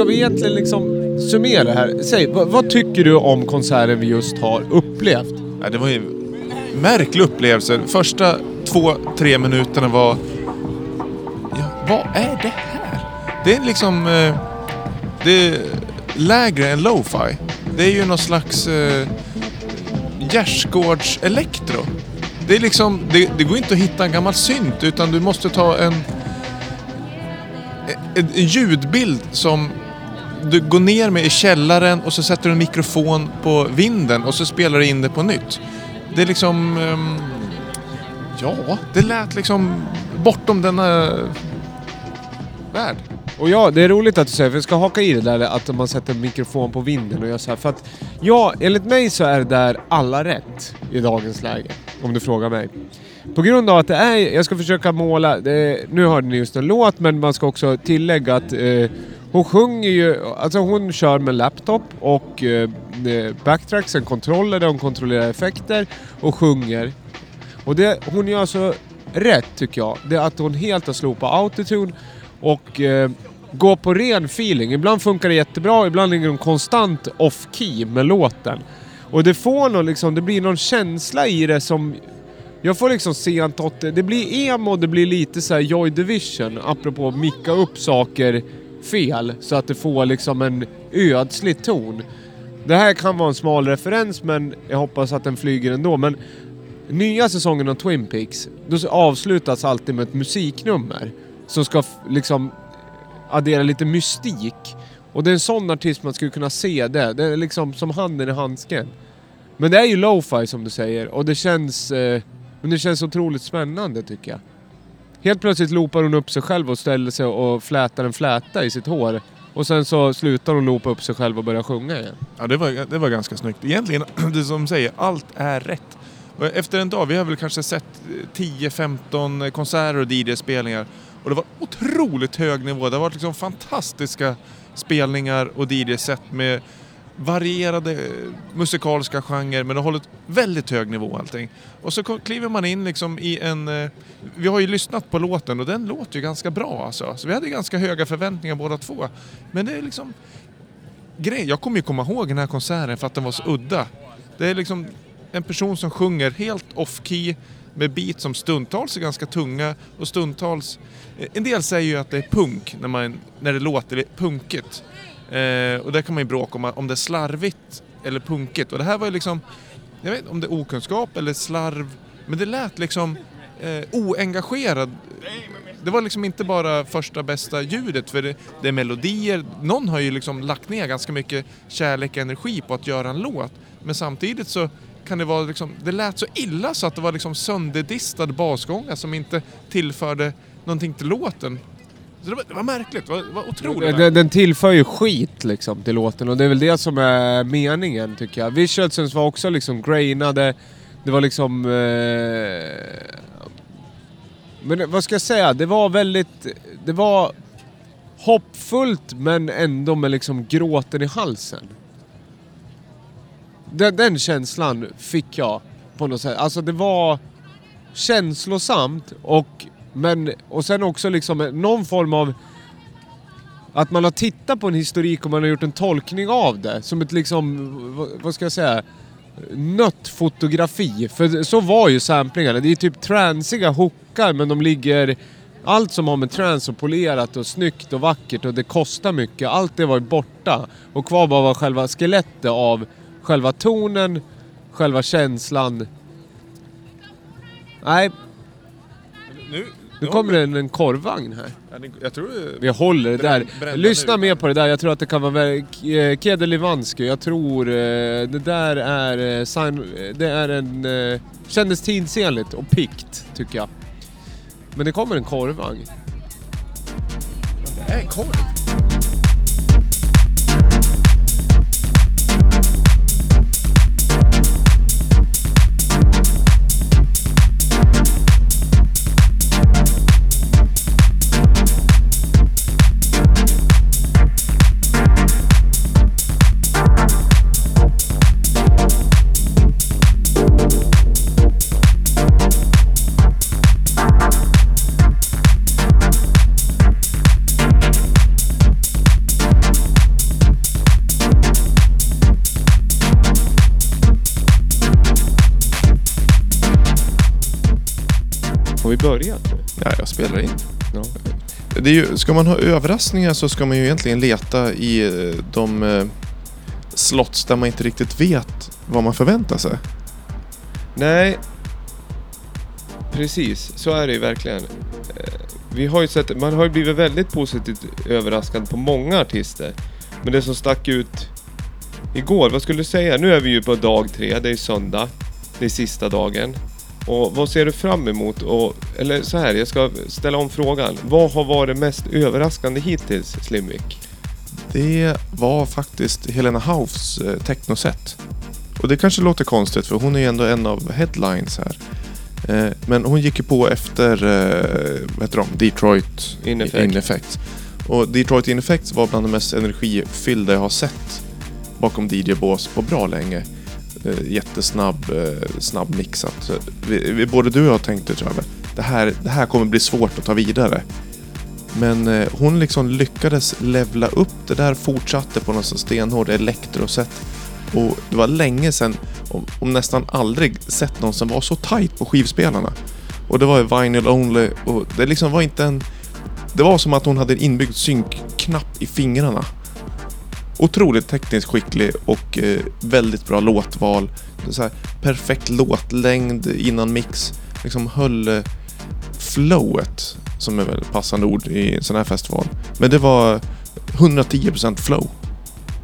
Ska vi egentligen liksom summera det här? Säg, vad, vad tycker du om konserten vi just har upplevt? Ja, det var ju en märklig upplevelse. Första två, tre minuterna var... Ja, vad är det här? Det är liksom... Eh, det är lägre än lo-fi. Det är ju någon slags eh, gärdsgårds-elektro. Det är liksom... Det, det går inte att hitta en gammal synt utan du måste ta. En, en ljudbild som du går ner med i källaren och så sätter du en mikrofon på vinden och så spelar du in det på nytt. Det är liksom... ehm, ja, det lät liksom bortom denna värld. Och ja, det är roligt att du säger, för jag ska haka i det där att man sätter en mikrofon på vinden och gör så här. För att, ja, enligt mig så är det där alla rätt i dagens läge. Om du frågar mig. På grund av att det är, jag ska försöka måla, det, nu hörde ni just en låt men man ska också tillägga att eh, hon sjunger ju, alltså hon kör med laptop och eh, eh backtracks, en kontroller där hon kontrollerar effekter och sjunger. Och det hon gör så rätt tycker jag, det är att hon helt har slopat autotune och eh, går på ren feeling. Ibland funkar det jättebra, ibland ligger hon konstant off-key med låten. Och det får någon liksom, det blir någon känsla i det som... Jag får liksom sent 80 Det blir emo, det blir lite så här Joy Division, apropå att micka upp saker fel så att det får liksom en ödslig ton. Det här kan vara en smal referens men jag hoppas att den flyger ändå. Men nya säsongen av Twin Peaks, då avslutas alltid med ett musiknummer som ska liksom addera lite mystik. Och det är en sån artist man skulle kunna se det. Det är liksom som handen i handsken. Men det är ju lo-fi som du säger och det känns... Eh, men det känns otroligt spännande tycker jag. Helt plötsligt loopar hon upp sig själv och ställer sig och flätar en fläta i sitt hår. Och sen så slutar hon loopa upp sig själv och börjar sjunga igen. Ja, det var, det var ganska snyggt. Egentligen, det som säger, allt är rätt. Och efter en dag, vi har väl kanske sett eh, 10-15 konserter och DJ-spelningar. Och det var otroligt hög nivå. Det har varit liksom fantastiska spelningar och DJ-set med varierade musikaliska genrer men det har hållit väldigt hög nivå allting. Och så kliver man in liksom i en... Eh, vi har ju lyssnat på låten och den låter ju ganska bra alltså. Så vi hade ganska höga förväntningar båda två. Men det är liksom grej. Jag kommer ju komma ihåg den här konserten för att den var så udda. Det är liksom en person som sjunger helt off-key med beat som stundtals är ganska tunga och stundtals... Eh, en del säger ju att det är punk när, man, när det låter punkigt. Eh, och där kan man ju bråka om, om det är slarvigt eller punkigt. Och det här var ju liksom... Jag vet inte om det är okunskap eller slarv. Men det lät liksom eh, oengagerad det var liksom inte bara första bästa ljudet, för det, det är melodier. Någon har ju liksom lagt ner ganska mycket kärlek och energi på att göra en låt. Men samtidigt så kan det vara liksom, det lät så illa så att det var liksom sönderdistad basgångar som inte tillförde någonting till låten. Så det, var, det var märkligt, det var, det var otroligt Den, den tillför ju skit liksom till låten och det är väl det som är meningen tycker jag. Visualsen var också liksom grainade. Det var liksom... Eh, men vad ska jag säga? Det var väldigt... Det var hoppfullt men ändå med liksom gråten i halsen. Den, den känslan fick jag på något sätt. Alltså det var känslosamt och, men, och sen också liksom någon form av att man har tittat på en historik och man har gjort en tolkning av det. Som ett liksom, vad, ska jag säga, nött fotografi. För så var ju samplingarna. Det är typ transiga hookar men de ligger... Allt som har med trance och polerat och snyggt och vackert och det kostar mycket. Allt det var ju borta. Och kvar bara var själva skelettet av själva tonen, själva känslan. Nej, Nu, nu kommer det en, en korvvagn här. Ja, Jag tror. Vi håller det där. Lyssna nu. mer på det där. Jag tror att det kan vara väl- K- Kede Livansky. Jag tror eh, det där är... eh, sign, eh, det är en... eh, Kändes tidsenligt och pikt, tycker jag. Men det kommer en korvvagn. Det är korv. Ja. Det är ju, ska man ha överraskningar så ska man ju egentligen leta i eh, de eh, slots där man inte riktigt vet vad man förväntar sig. Nej, precis. Så är det ju verkligen. Eh, vi har ju sett, man har ju blivit väldigt positivt överraskad på många artister. Men det som stack ut igår, vad skulle du säga? Nu är vi ju på dag tre, det är söndag. Det är sista dagen. Och vad ser du fram emot? Och, eller så här, jag ska ställa om frågan. Vad har varit mest överraskande hittills, Slimvik? Det var faktiskt Helena Haufs eh, technoset. Och det kanske låter konstigt för hon är ju ändå en av headlines här. Eh, men hon gick ju på efter, eh, vad heter de, Detroit In Effect. In Effect. Och Detroit In Effect var bland de mest energifyllda jag har sett bakom DJ-bås på bra länge. Eh, jättesnabb, eh, snabb mixat. Eh, vi, vi, både du och jag tänkte tror jag, det här, det här kommer bli svårt att ta vidare. Men hon liksom lyckades levla upp det där, fortsatte på något stenhårt elektrosätt. Och det var länge sedan, om, om nästan aldrig, sett någon som var så tight på skivspelarna. Och det var ju vinyl only och det liksom var inte en... Det var som att hon hade en inbyggd synkknapp i fingrarna. Otroligt tekniskt skicklig och eh, väldigt bra låtval. Så här, perfekt låtlängd innan mix. Liksom höll eh, flowet, som är väl ett passande ord i en sån här festival. Men det var 110% flow.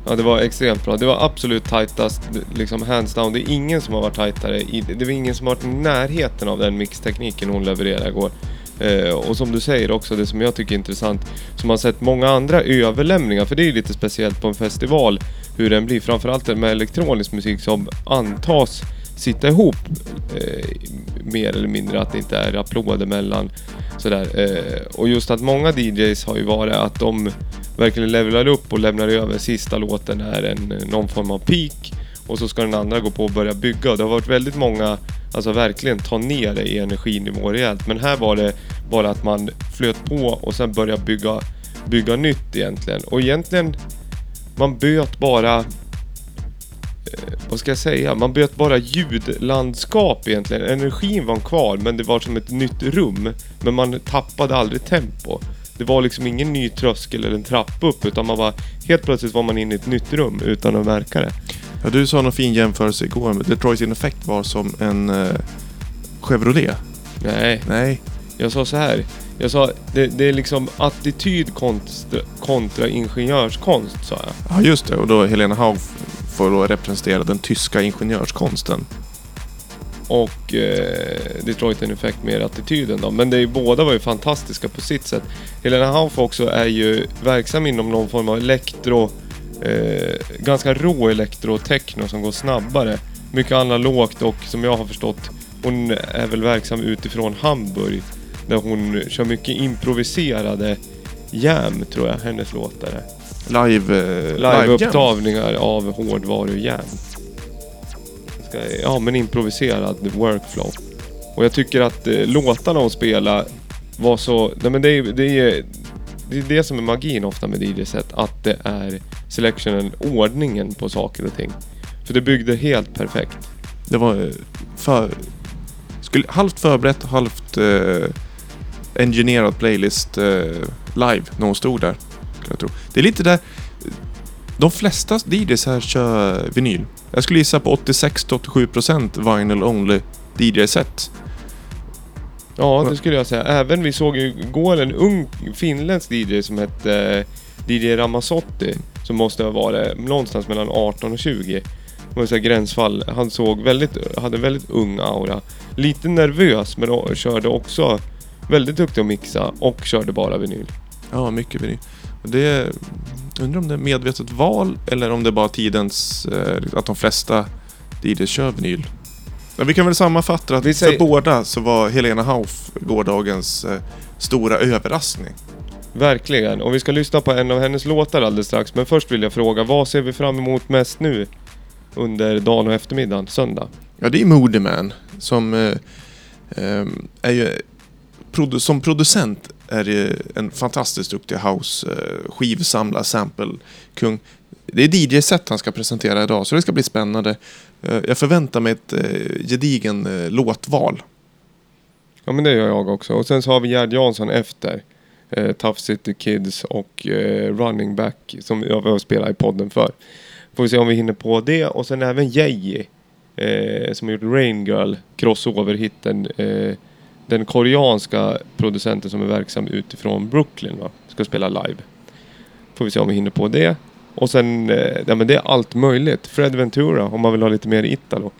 Ja, det var extremt bra. Det var absolut tightast, liksom hands down. Det är ingen som har varit tightare. i- Det var ingen som har varit i närheten av den mixtekniken hon levererade igår. Eh, och som du säger också, det som jag tycker är intressant, som har sett många andra överlämningar, för det är ju lite speciellt på en festival hur den blir, framförallt med elektronisk musik som antas sitta ihop eh, mer eller mindre, att det inte är applåder mellan sådär. Eh, och just att många DJs har ju varit att de verkligen levlar upp och lämnar över sista låten är en, någon form av peak och så ska den andra gå på och börja bygga. Och Det har varit väldigt många, alltså verkligen ta ner det i energinivå rejält. Men här var det bara att man flöt på och sen började bygga, bygga nytt egentligen. Och egentligen, man böt bara eh, vad ska jag säga? Man böt bara ljudlandskap egentligen. Energin var kvar men det var som ett nytt rum. Men man tappade aldrig tempo. Det var liksom ingen ny tröskel eller en trappa upp utan man var helt plötsligt var man inne i ett nytt rum utan att märka det. Ja, du sa någon fin jämförelse igår. med Detroit In Effect var som en eh, Chevrolet. Nej, Nej, jag sa så här. Jag sa, det, det är liksom attityd kontra, kontra ingenjörskonst, sa jag. Ja, just det. Och då Helena Hauf får då representera den tyska ingenjörskonsten. Och eh, Detroit Effect mer attityden då. Men det är ju, båda var ju fantastiska på sitt sätt. Helena Hauf också är ju verksam inom någon form av elektro... Eh, ganska rå elektro-techno som går snabbare. Mycket analogt och som jag har förstått, hon är väl verksam utifrån Hamburg. Där hon kör mycket improviserade jam, tror jag, hennes låtar är. Live... Eh, Live-upptagningar av hårdvarujärn. Ska- Ja, men improviserad workflow. Och jag tycker att eh, låtarna hon spelar var så... Nej men det är, det är det är det som är magin ofta med DJ-set. Att det är selectionen, ordningen på saker och ting. För det byggde helt perfekt. Det var eh, för, skulle, halvt förberett, halvt eh, engineerad playlist eh, live när hon stod där. Jag tro. Det är lite där... De flesta DJs här kör vinyl. Jag skulle gissa på 86-87% vinyl only DJ-set. Ja, det skulle jag säga. Även vi såg ju igår en ung finländsk DJ som hette eh, DJ Ramazotti. Som måste ha varit någonstans mellan 18 och 20. Det var så gränsfall. Han såg väldigt, hade en väldigt ung aura. Lite nervös men körde också väldigt duktig att mixa och körde bara vinyl. Ja, mycket vinyl. Det, undrar om det är medvetet val eller om det är bara tidens... Eh, att de flesta DJs kör vinyl. Men vi kan väl sammanfatta att Vi säger- för båda så var Helena Hauf gårdagens eh, stora överraskning. Verkligen. Och vi ska lyssna på en av hennes låtar alldeles strax. Men först vill jag fråga, vad ser vi fram emot mest nu? Under dagen och eftermiddagen, söndag? Ja, det är Moody Man som eh, ehm, är ju... Produ- som producent är det en fantastiskt duktig house eh, skivsamlare, sample, kung. Det är DJ-set han ska presentera idag, så det ska bli spännande. Eh, jag förväntar mig ett eh, gedigen eh, låtval. Ja men det gör jag också. Och sen så har vi Gerd Jansson efter. Eh, Tough City Kids och eh, Running Back som jag har spelat i podden för. Får vi se om vi hinner på det. Och sen även Yeji. Eh, som har gjort Rain Girl, crossover-hitten. Eh, den koreanska producenten som är verksam utifrån Brooklyn va? Ska spela live. Får vi se om vi hinner på det. Och sen, eh, ja men det är allt möjligt. Fred Ventura om man vill ha lite mer Italo.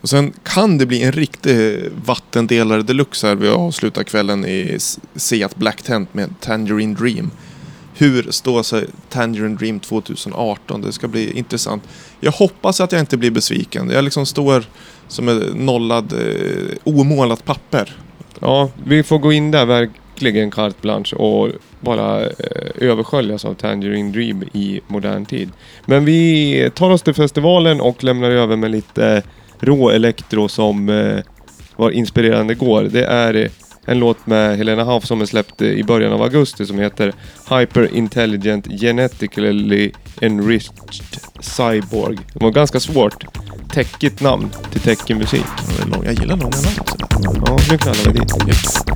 Och sen kan det bli en riktig vattendelare deluxe här. Vi avslutar kvällen i Seat Black Tent med Tangerine Dream. Hur står sig Tangerine Dream 2018? Det ska bli intressant. Jag hoppas att jag inte blir besviken. Jag liksom står som en nollad, eh, omålat papper. Ja, vi får gå in där verkligen carte blanche och bara eh, översköljas av Tangerine Dream i modern tid. Men vi tar oss till festivalen och lämnar över med lite rå elektro som eh, var inspirerande igår. Det är eh, en låt med Helena Hauf som är släppt eh, i början av augusti som heter Hyper Intelligent Genetically Enriched Cyborg. Det var ganska svårt. Täckigt namn till teckenmusik. Jag gillar långa namn. Ja, nu knallar vi dit.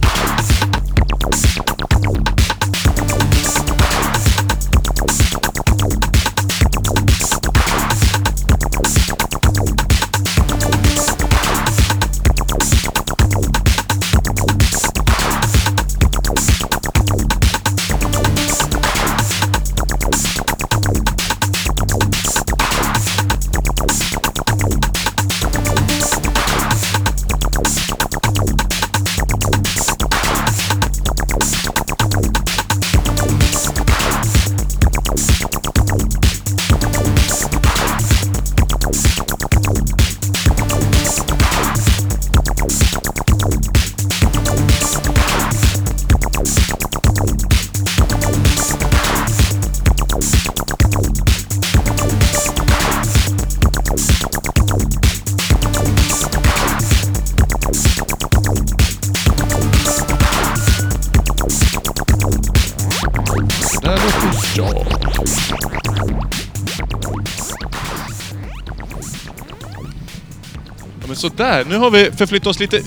Sådär, nu har vi förflyttat oss lite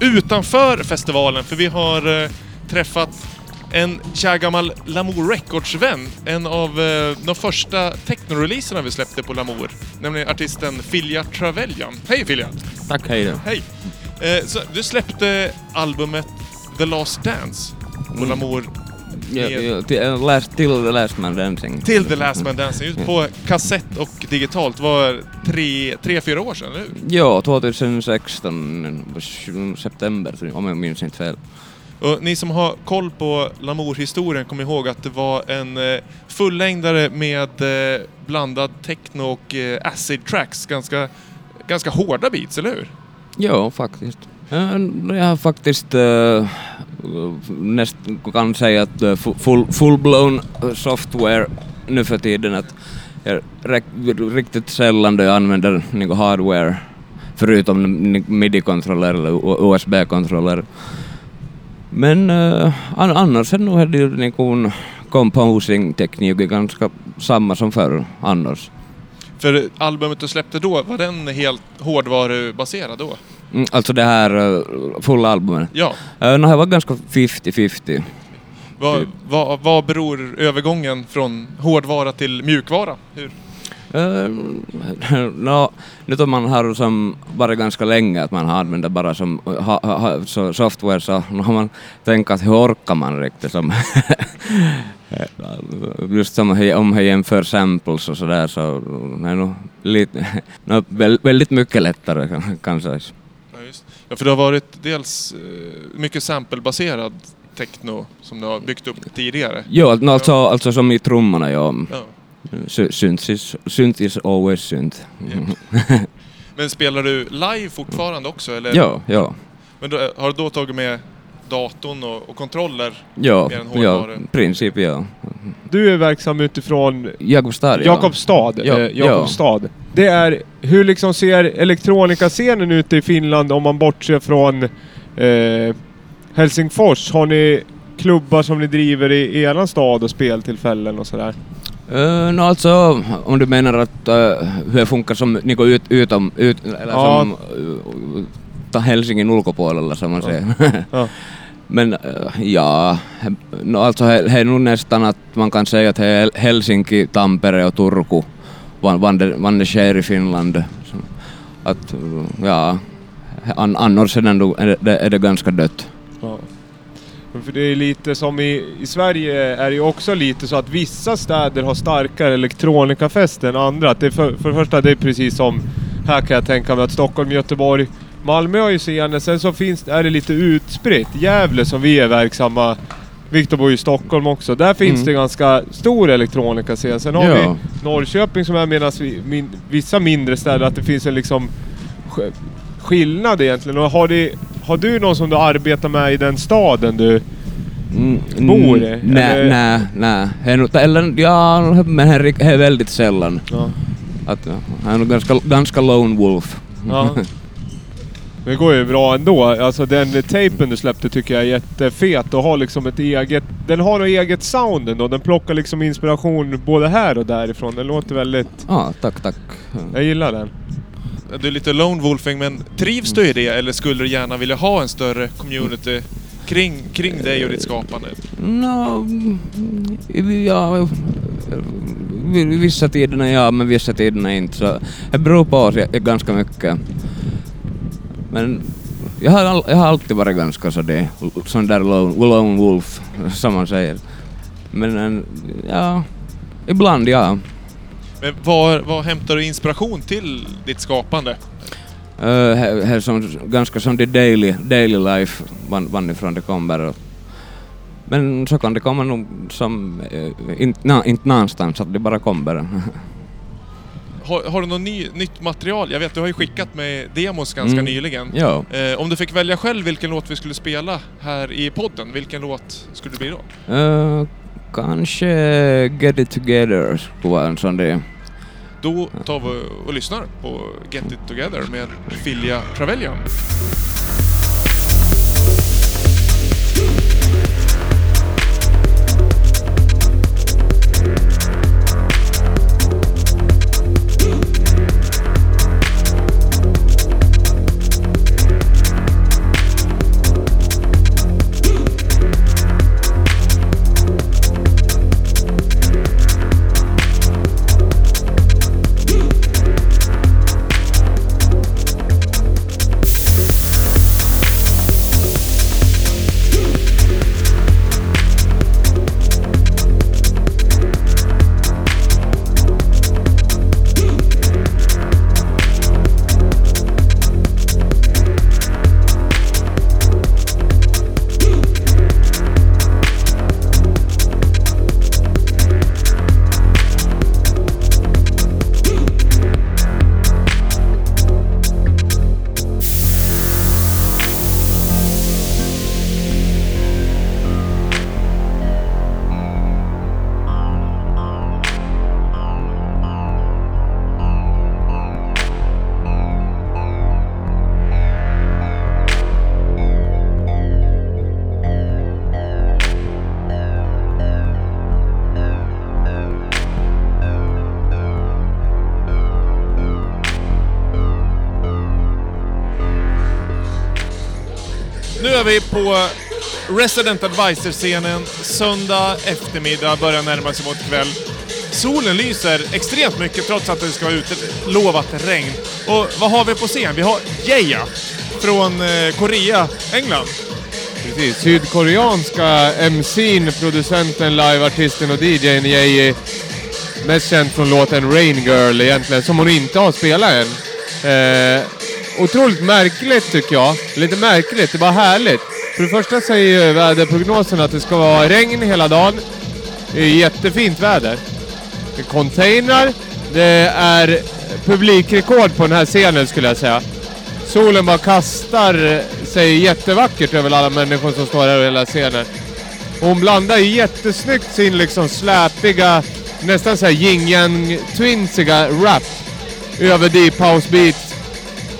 utanför festivalen för vi har eh, träffat en kär gammal Lamour Records-vän. En av eh, de första techno-releaserna vi släppte på Lamour. Nämligen artisten Filja Traveljan. Hej Filja! Tack, hej då. Hej! Eh, så, du släppte albumet The Last Dance. på Lamour Ja, ja, till, äh, last, till The Last Man Dancing. till The Last Man Dancing ut på kassett och digitalt var tre, tre fyra år sedan, eller hur? Ja, 2016, september tror jag, om jag minns inte fel. Och ni som har koll på Lamour-historien kommer ihåg att det var en eh, fullängdare med eh, blandad techno och eh, acid tracks. Ganska, ganska hårda beats, eller hur? Ja, faktiskt. Eh, Jag har faktiskt näst, kan säga att eh, full, full-blown eh, software nu för tiden att jag riktigt sällan då jag använder niinku hardware förutom midi-kontroller eller USB-kontroller. Men uh, annars är nog det ju niinku composing-teknik ganska samma som förr annars. För albumet du släppte då, var den helt hårdvarubaserad då? Mm, alltså det här uh, fulla albumet. Ja. Uh, no, det var ganska 50-50. Vad, Typ. vad, vad beror övergången från hårdvara till mjukvara? Hur? Uh, no, nyt om man har som varit ganska länge att man har använt bara som ha, ha, ha, så software så nu har man tänkt att hur orkar man riktigt som just som om jag jämför samples och sådär så det är nog lite, no, väl- väldigt mycket lättare kan, kan sägas. Ja, ja, för det har varit dels eh, mycket samplebaserad techno som du har byggt upp tidigare. Jo, alltså, alltså som i trummorna ja. Ja. Sy- Synth is, synth is always synth. Men spelar du live fortfarande också? Eller? Ja, ja. Men då, har du då tagit med datorn och, och kontroller? Ja, ja, princip ja. Du är verksam utifrån Jakobstad ja. Jakobstad. Ja, eh, Jakobstad. Det är, hur liksom ser elektronikascenen ut i Finland om man bortser från eh, Helsingfors? Har ni klubbar som ni driver i, eran stad och speltillfällen och sådär? Uh, no, alltså, om du menar att uh, hur det funkar som niinku ut, utom, ut, eller Ja. som uh, ta Helsingin ulkopuolella som man säger. Ja. Men uh, ja, no, alltså det är nog nästan att man kan säga att Helsinki, Tampere och Turku vad, det, sker i Finland. Att ja, an, annars är det, ändå, är, det, är det ganska dött. Ja. För det är lite som i, i Sverige är det ju också lite så att vissa städer har starkare elektronikafest än andra. Att det är för, för det första, det är precis som här kan jag tänka mig att Stockholm, Göteborg, Malmö har ju scener. Sen så finns, är det lite utspritt. Gävle som vi är verksamma. Viktor bor i Stockholm också. Där finns Mm. det ganska stor elektronikascen. Sen har Ja. vi Norrköping som är medan vi, min, vissa mindre städer att det finns en liksom sk- skillnad egentligen. Och har, det, har du någon som du arbetar med i den staden du... Mm, Bor det, Nej, nej, nej. Eller ja, men det är väldigt sällan. Ja. Att, han är nog ganska, ganska lone wolf. ja. Det går ju bra ändå. Alltså den tejpen du släppte tycker jag är jättefet och har liksom ett eget... Den har något eget sound ändå. Den plockar liksom inspiration både här och därifrån. Den låter väldigt... Ja, tack, tack. Jag gillar den. Du är lite lone wolfing, men trivs du i det eller skulle du gärna vilja ha en större community kring, kring dig och ditt skapande? No, ja, vissa tiderna ja, men vissa tiderna inte. Så det beror på oss ganska mycket. Men jag har, all, jag har alltid varit ganska så det, sån där lone, lone wolf, som man säger. Men en- ja, ibland ja. Men var, var hämtar du inspiration till ditt skapande? Uh, här, här som, ganska som det daily, daily life vanifrån det kommer. Men så kan det komma nog som, uh, inte na, inte någonstans, att det bara kommer. Har, har du något ny, nytt material? Jag vet, du har ju skickat mig demos ganska Mm. nyligen. ja. Eh, om du fick välja själv vilken låt vi skulle spela här i podden, vilken låt skulle det bli då? Uh, kanske Get It Together skulle vara en sån där. Då tar vi och lyssnar på Get It Together med Filja Travellian. Vi på Resident Advisor-scenen. Söndag eftermiddag, börjar närma sig mot kväll. Solen lyser extremt mycket trots att det ska vara utlovat regn. Och vad har vi på scen? Vi har Jeja från eh, Korea, England. Precis. Sydkoreanska MC'n, producenten, liveartisten och DJn Yeji. Mest känd från låten Rain Girl egentligen, som hon inte har spelat än. Eh, otroligt märkligt tycker jag. Lite märkligt, det var härligt. För det första säger ju väderprognosen att det ska vara regn hela dagen. Det är jättefint väder. Det är containrar. Det är publikrekord på den här scenen skulle jag säga. Solen bara kastar sig jättevackert över alla människor som står här och hela scenen. Hon blandar jättesnyggt sin liksom släpiga, nästan såhär yin yang twinsiga rap över deep house beats.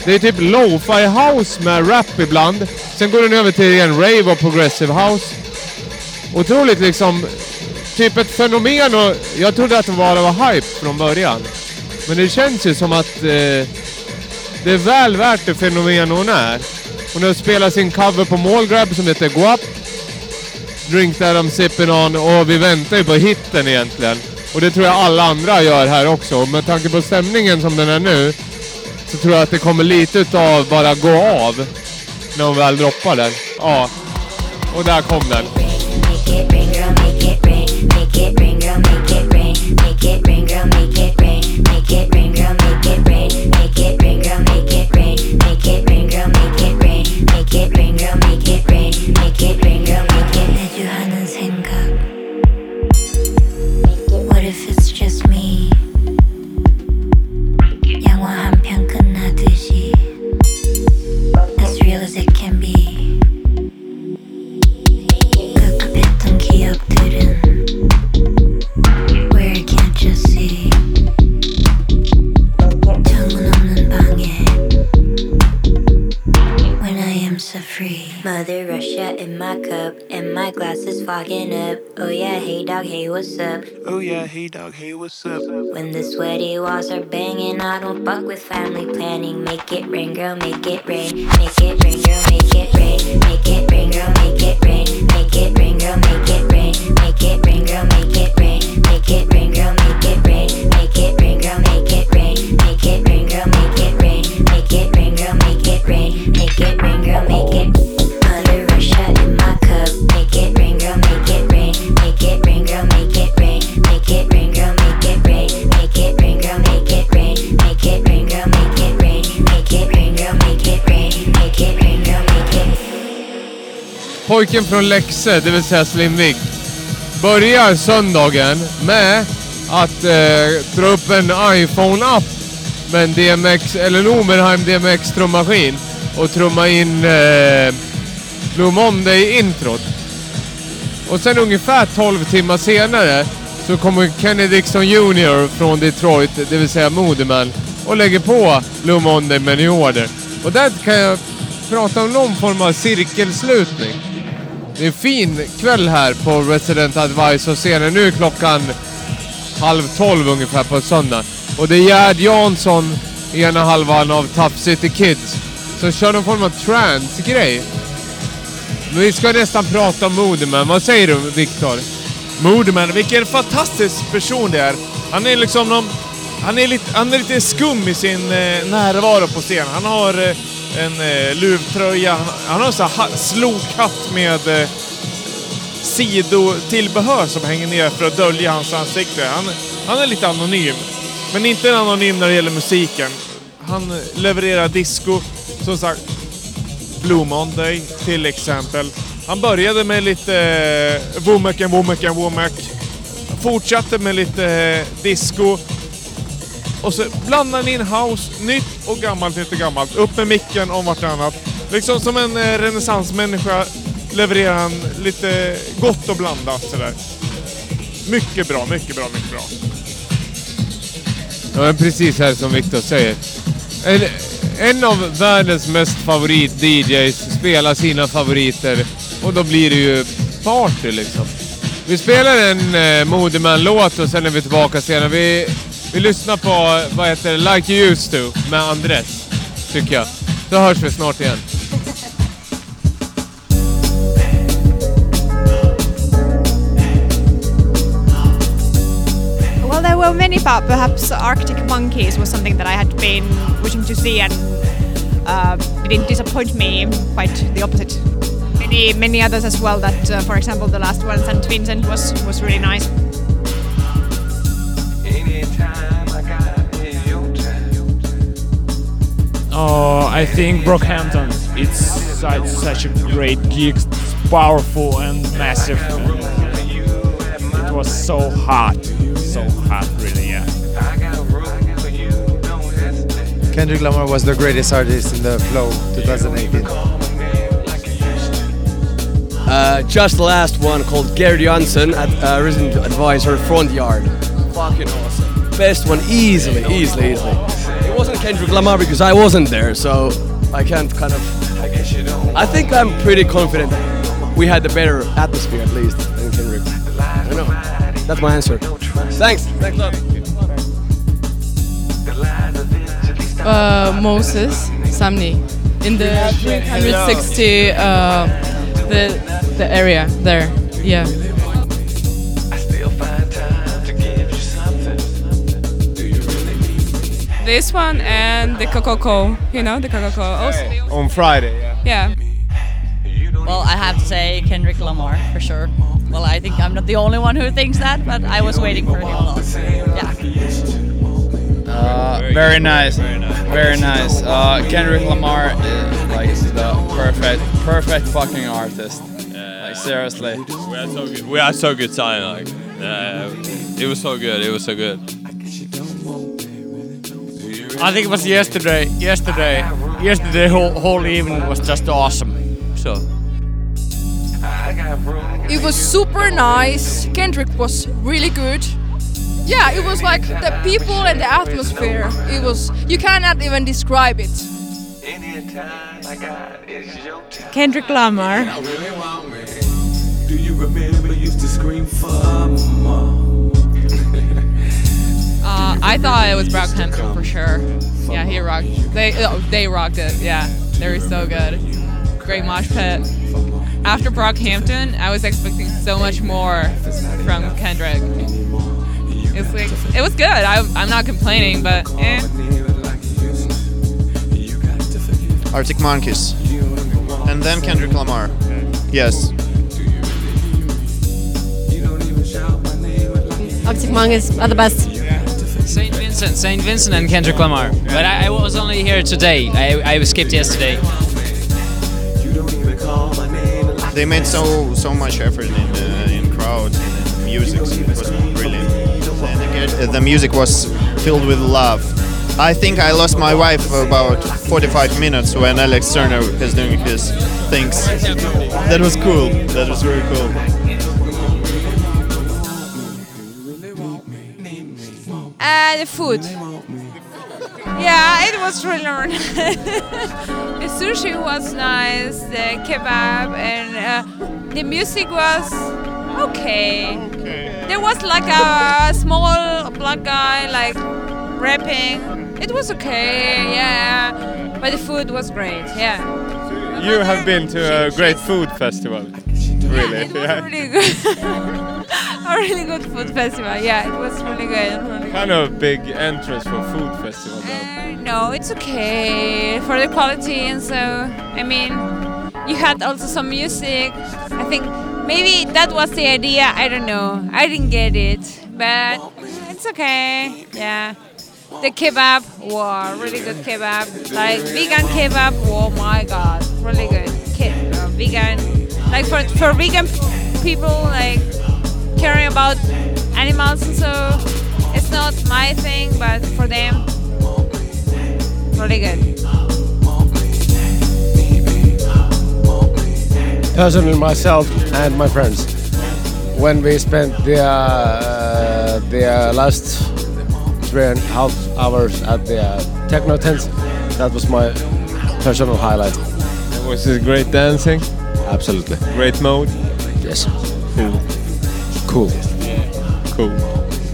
Det är typ lo-fi house med rap ibland. Sen går den över till en rave och progressive house. Otroligt liksom, typ ett fenomen och jag trodde att det bara var hype från början. Men det känns ju som att eh, det är väl värt det fenomen hon är. Hon har spelat sin cover på Mallgrab som heter Guap. Drink that I'm sipping on och vi väntar ju på hitten egentligen. Och det tror jag alla andra gör här också. Med tanke på stämningen som den är nu så tror jag att det kommer lite utav bara gå av när hon väl droppar den. Ja. Och där kom den. Make it ring, girl, make it ring. Make it ring, girl, make it ring. Make it ring. What's up. Oh yeah, hey dog, hey, what's up? When the sweaty walls are banging I don't fuck with family planning. Make it rain, girl, make it rain. Make it rain, girl, make it rain. Make it rain, girl, make it rain. Make it rain, girl, make it rain. Make it rain, girl, make it rain Pojken från Läxö, det vill säga Slimvik, börjar söndagen med att eh, dra upp en iPhone-app med en DMX, eller en Omerheim DMX trummaskin och trumma in eh, Blue Monday-introt. Och sen ungefär 12 timmar senare så kommer Kenny Dixon Jr från Detroit, det vill säga Modeman, och lägger på Blue Monday med New Order. Och där kan jag prata om någon form av cirkelslutning. Det är en fin kväll här på Resident Advisor-scenen. Nu är klockan halv tolv ungefär på söndag. Och det är Gerd Jansson, ena halvan av Top City Kids, som kör någon form av trance-grej. Men vi ska nästan prata om Modeman. Vad säger du, Viktor? Modeman, vilken fantastisk person det är. Han är liksom någon, han, är lite, han är lite skum i sin eh, närvaro på scen. Han har eh, en eh, luvtröja, han, han har en sån här slokhatt med eh, sidotillbehör som hänger ner för att dölja hans ansikte. Han, han är lite anonym. Men inte anonym när det gäller musiken. Han levererar disco, som sagt, Blue Monday till exempel. Han började med lite eh, Womack and Womack and Womack. Fortsatte med lite eh, disco. Och så blandar ni in house, nytt och gammalt, nytt och gammalt. Upp med micken om vartannat. Liksom som en eh, renässansmänniska levererar han lite gott och blandat sådär. Mycket bra, mycket bra, mycket bra. Ja, men precis här som Viktor säger. En, en av världens mest favorit-DJs spelar sina favoriter och då blir det ju party liksom. Vi spelar en eh, Modeman-låt och sen är vi tillbaka senare. Vi, Vi lyssnar på, eh, vad heter Like You Used To med Andres, tycker jag. Då hörs vi snart igen. Well, there were many, but perhaps Arctic Monkeys was something that I had been wishing to see and uh, it didn't disappoint me, quite the opposite. Many, many others as well that, uh, for example, the last one, St. Vincent, was, was really nice. Oh, I think Brockhampton. It's such, such a great gig, it's powerful and massive. And it was so hot, so hot, really. Yeah. Kendrick Lamar was the greatest artist in the Flow 2018. Uh, just the last one called Gary Johnson at uh, Resident Advisor Front Yard. Fucking awesome. Best one easily, easily, easily. Wasn't Kendrick Lamar because I wasn't there, so I can't kind of. I think I'm pretty confident we had the better atmosphere at least than Kendrick. I know. That's my answer. Thanks. Thanks a lot. uh, Moses Samni in the 360 uh, the the area there. Yeah. This one and the Coco, you know the Coco. Also, On Friday, yeah. yeah. Well, I have to say Kendrick Lamar for sure. Well, I think I'm not the only one who thinks that, but I was waiting for him a lot. Yeah. Uh, very nice, very nice. Uh, Kendrick Lamar is like the perfect, perfect fucking artist. like seriously. We had so good. We had so good time. Like, uh, it was so good. It was so good. I think it was yesterday. Yesterday. Yesterday, whole, whole evening was just awesome. So. It was super nice. Kendrick was really good. Yeah, it was like the people and the atmosphere. It was you cannot even describe it. Kendrick Lamar. Uh, I thought it was Brockhampton for sure. Yeah, he rocked. They oh, they rocked it. Yeah, they were so good. Great mosh pit. After Brockhampton, I was expecting so much more from Kendrick. It's like it was good. I, I'm not complaining, but eh. Arctic Monkeys. And then Kendrick Lamar. Yes. Arctic Monkeys are the best. Saint Vincent, Saint Vincent, and Kendrick Lamar. But I, I was only here today. I, I skipped yesterday. They made so so much effort in uh, in crowds and in music. It was brilliant. And again, uh, the music was filled with love. I think I lost my wife for about 45 minutes when Alex Turner is doing his things. That was cool. That was very cool. The food. Yeah, it was really nice. the sushi was nice, the kebab, and uh, the music was okay. There was like a small black guy like rapping. It was okay, yeah. But the food was great, yeah. You have been to a great food festival. Really? Yeah. Really good. a really good food festival. Yeah, it was really good. Really Kind of big entrance for food festival though. No, it's okay for the quality and so. I mean, you had also some music. I think maybe that was the idea. I don't know. I didn't get it, but it's okay. Yeah. The kebab, wow, really good kebab. Like vegan kebab, oh my god, really good. Ke- uh, vegan, like for for vegan people, like caring about animals and so. It's not my thing, but for them, really good. personally myself and my friends when we spent the uh, the uh, last three and a half hours at the uh, techno tent that was my personal highlight It Was it great dancing? absolutely Great mode? yes Cool. Cool Cool.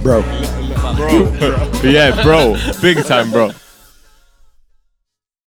bro Bro. yeah, bro. Big time, bro.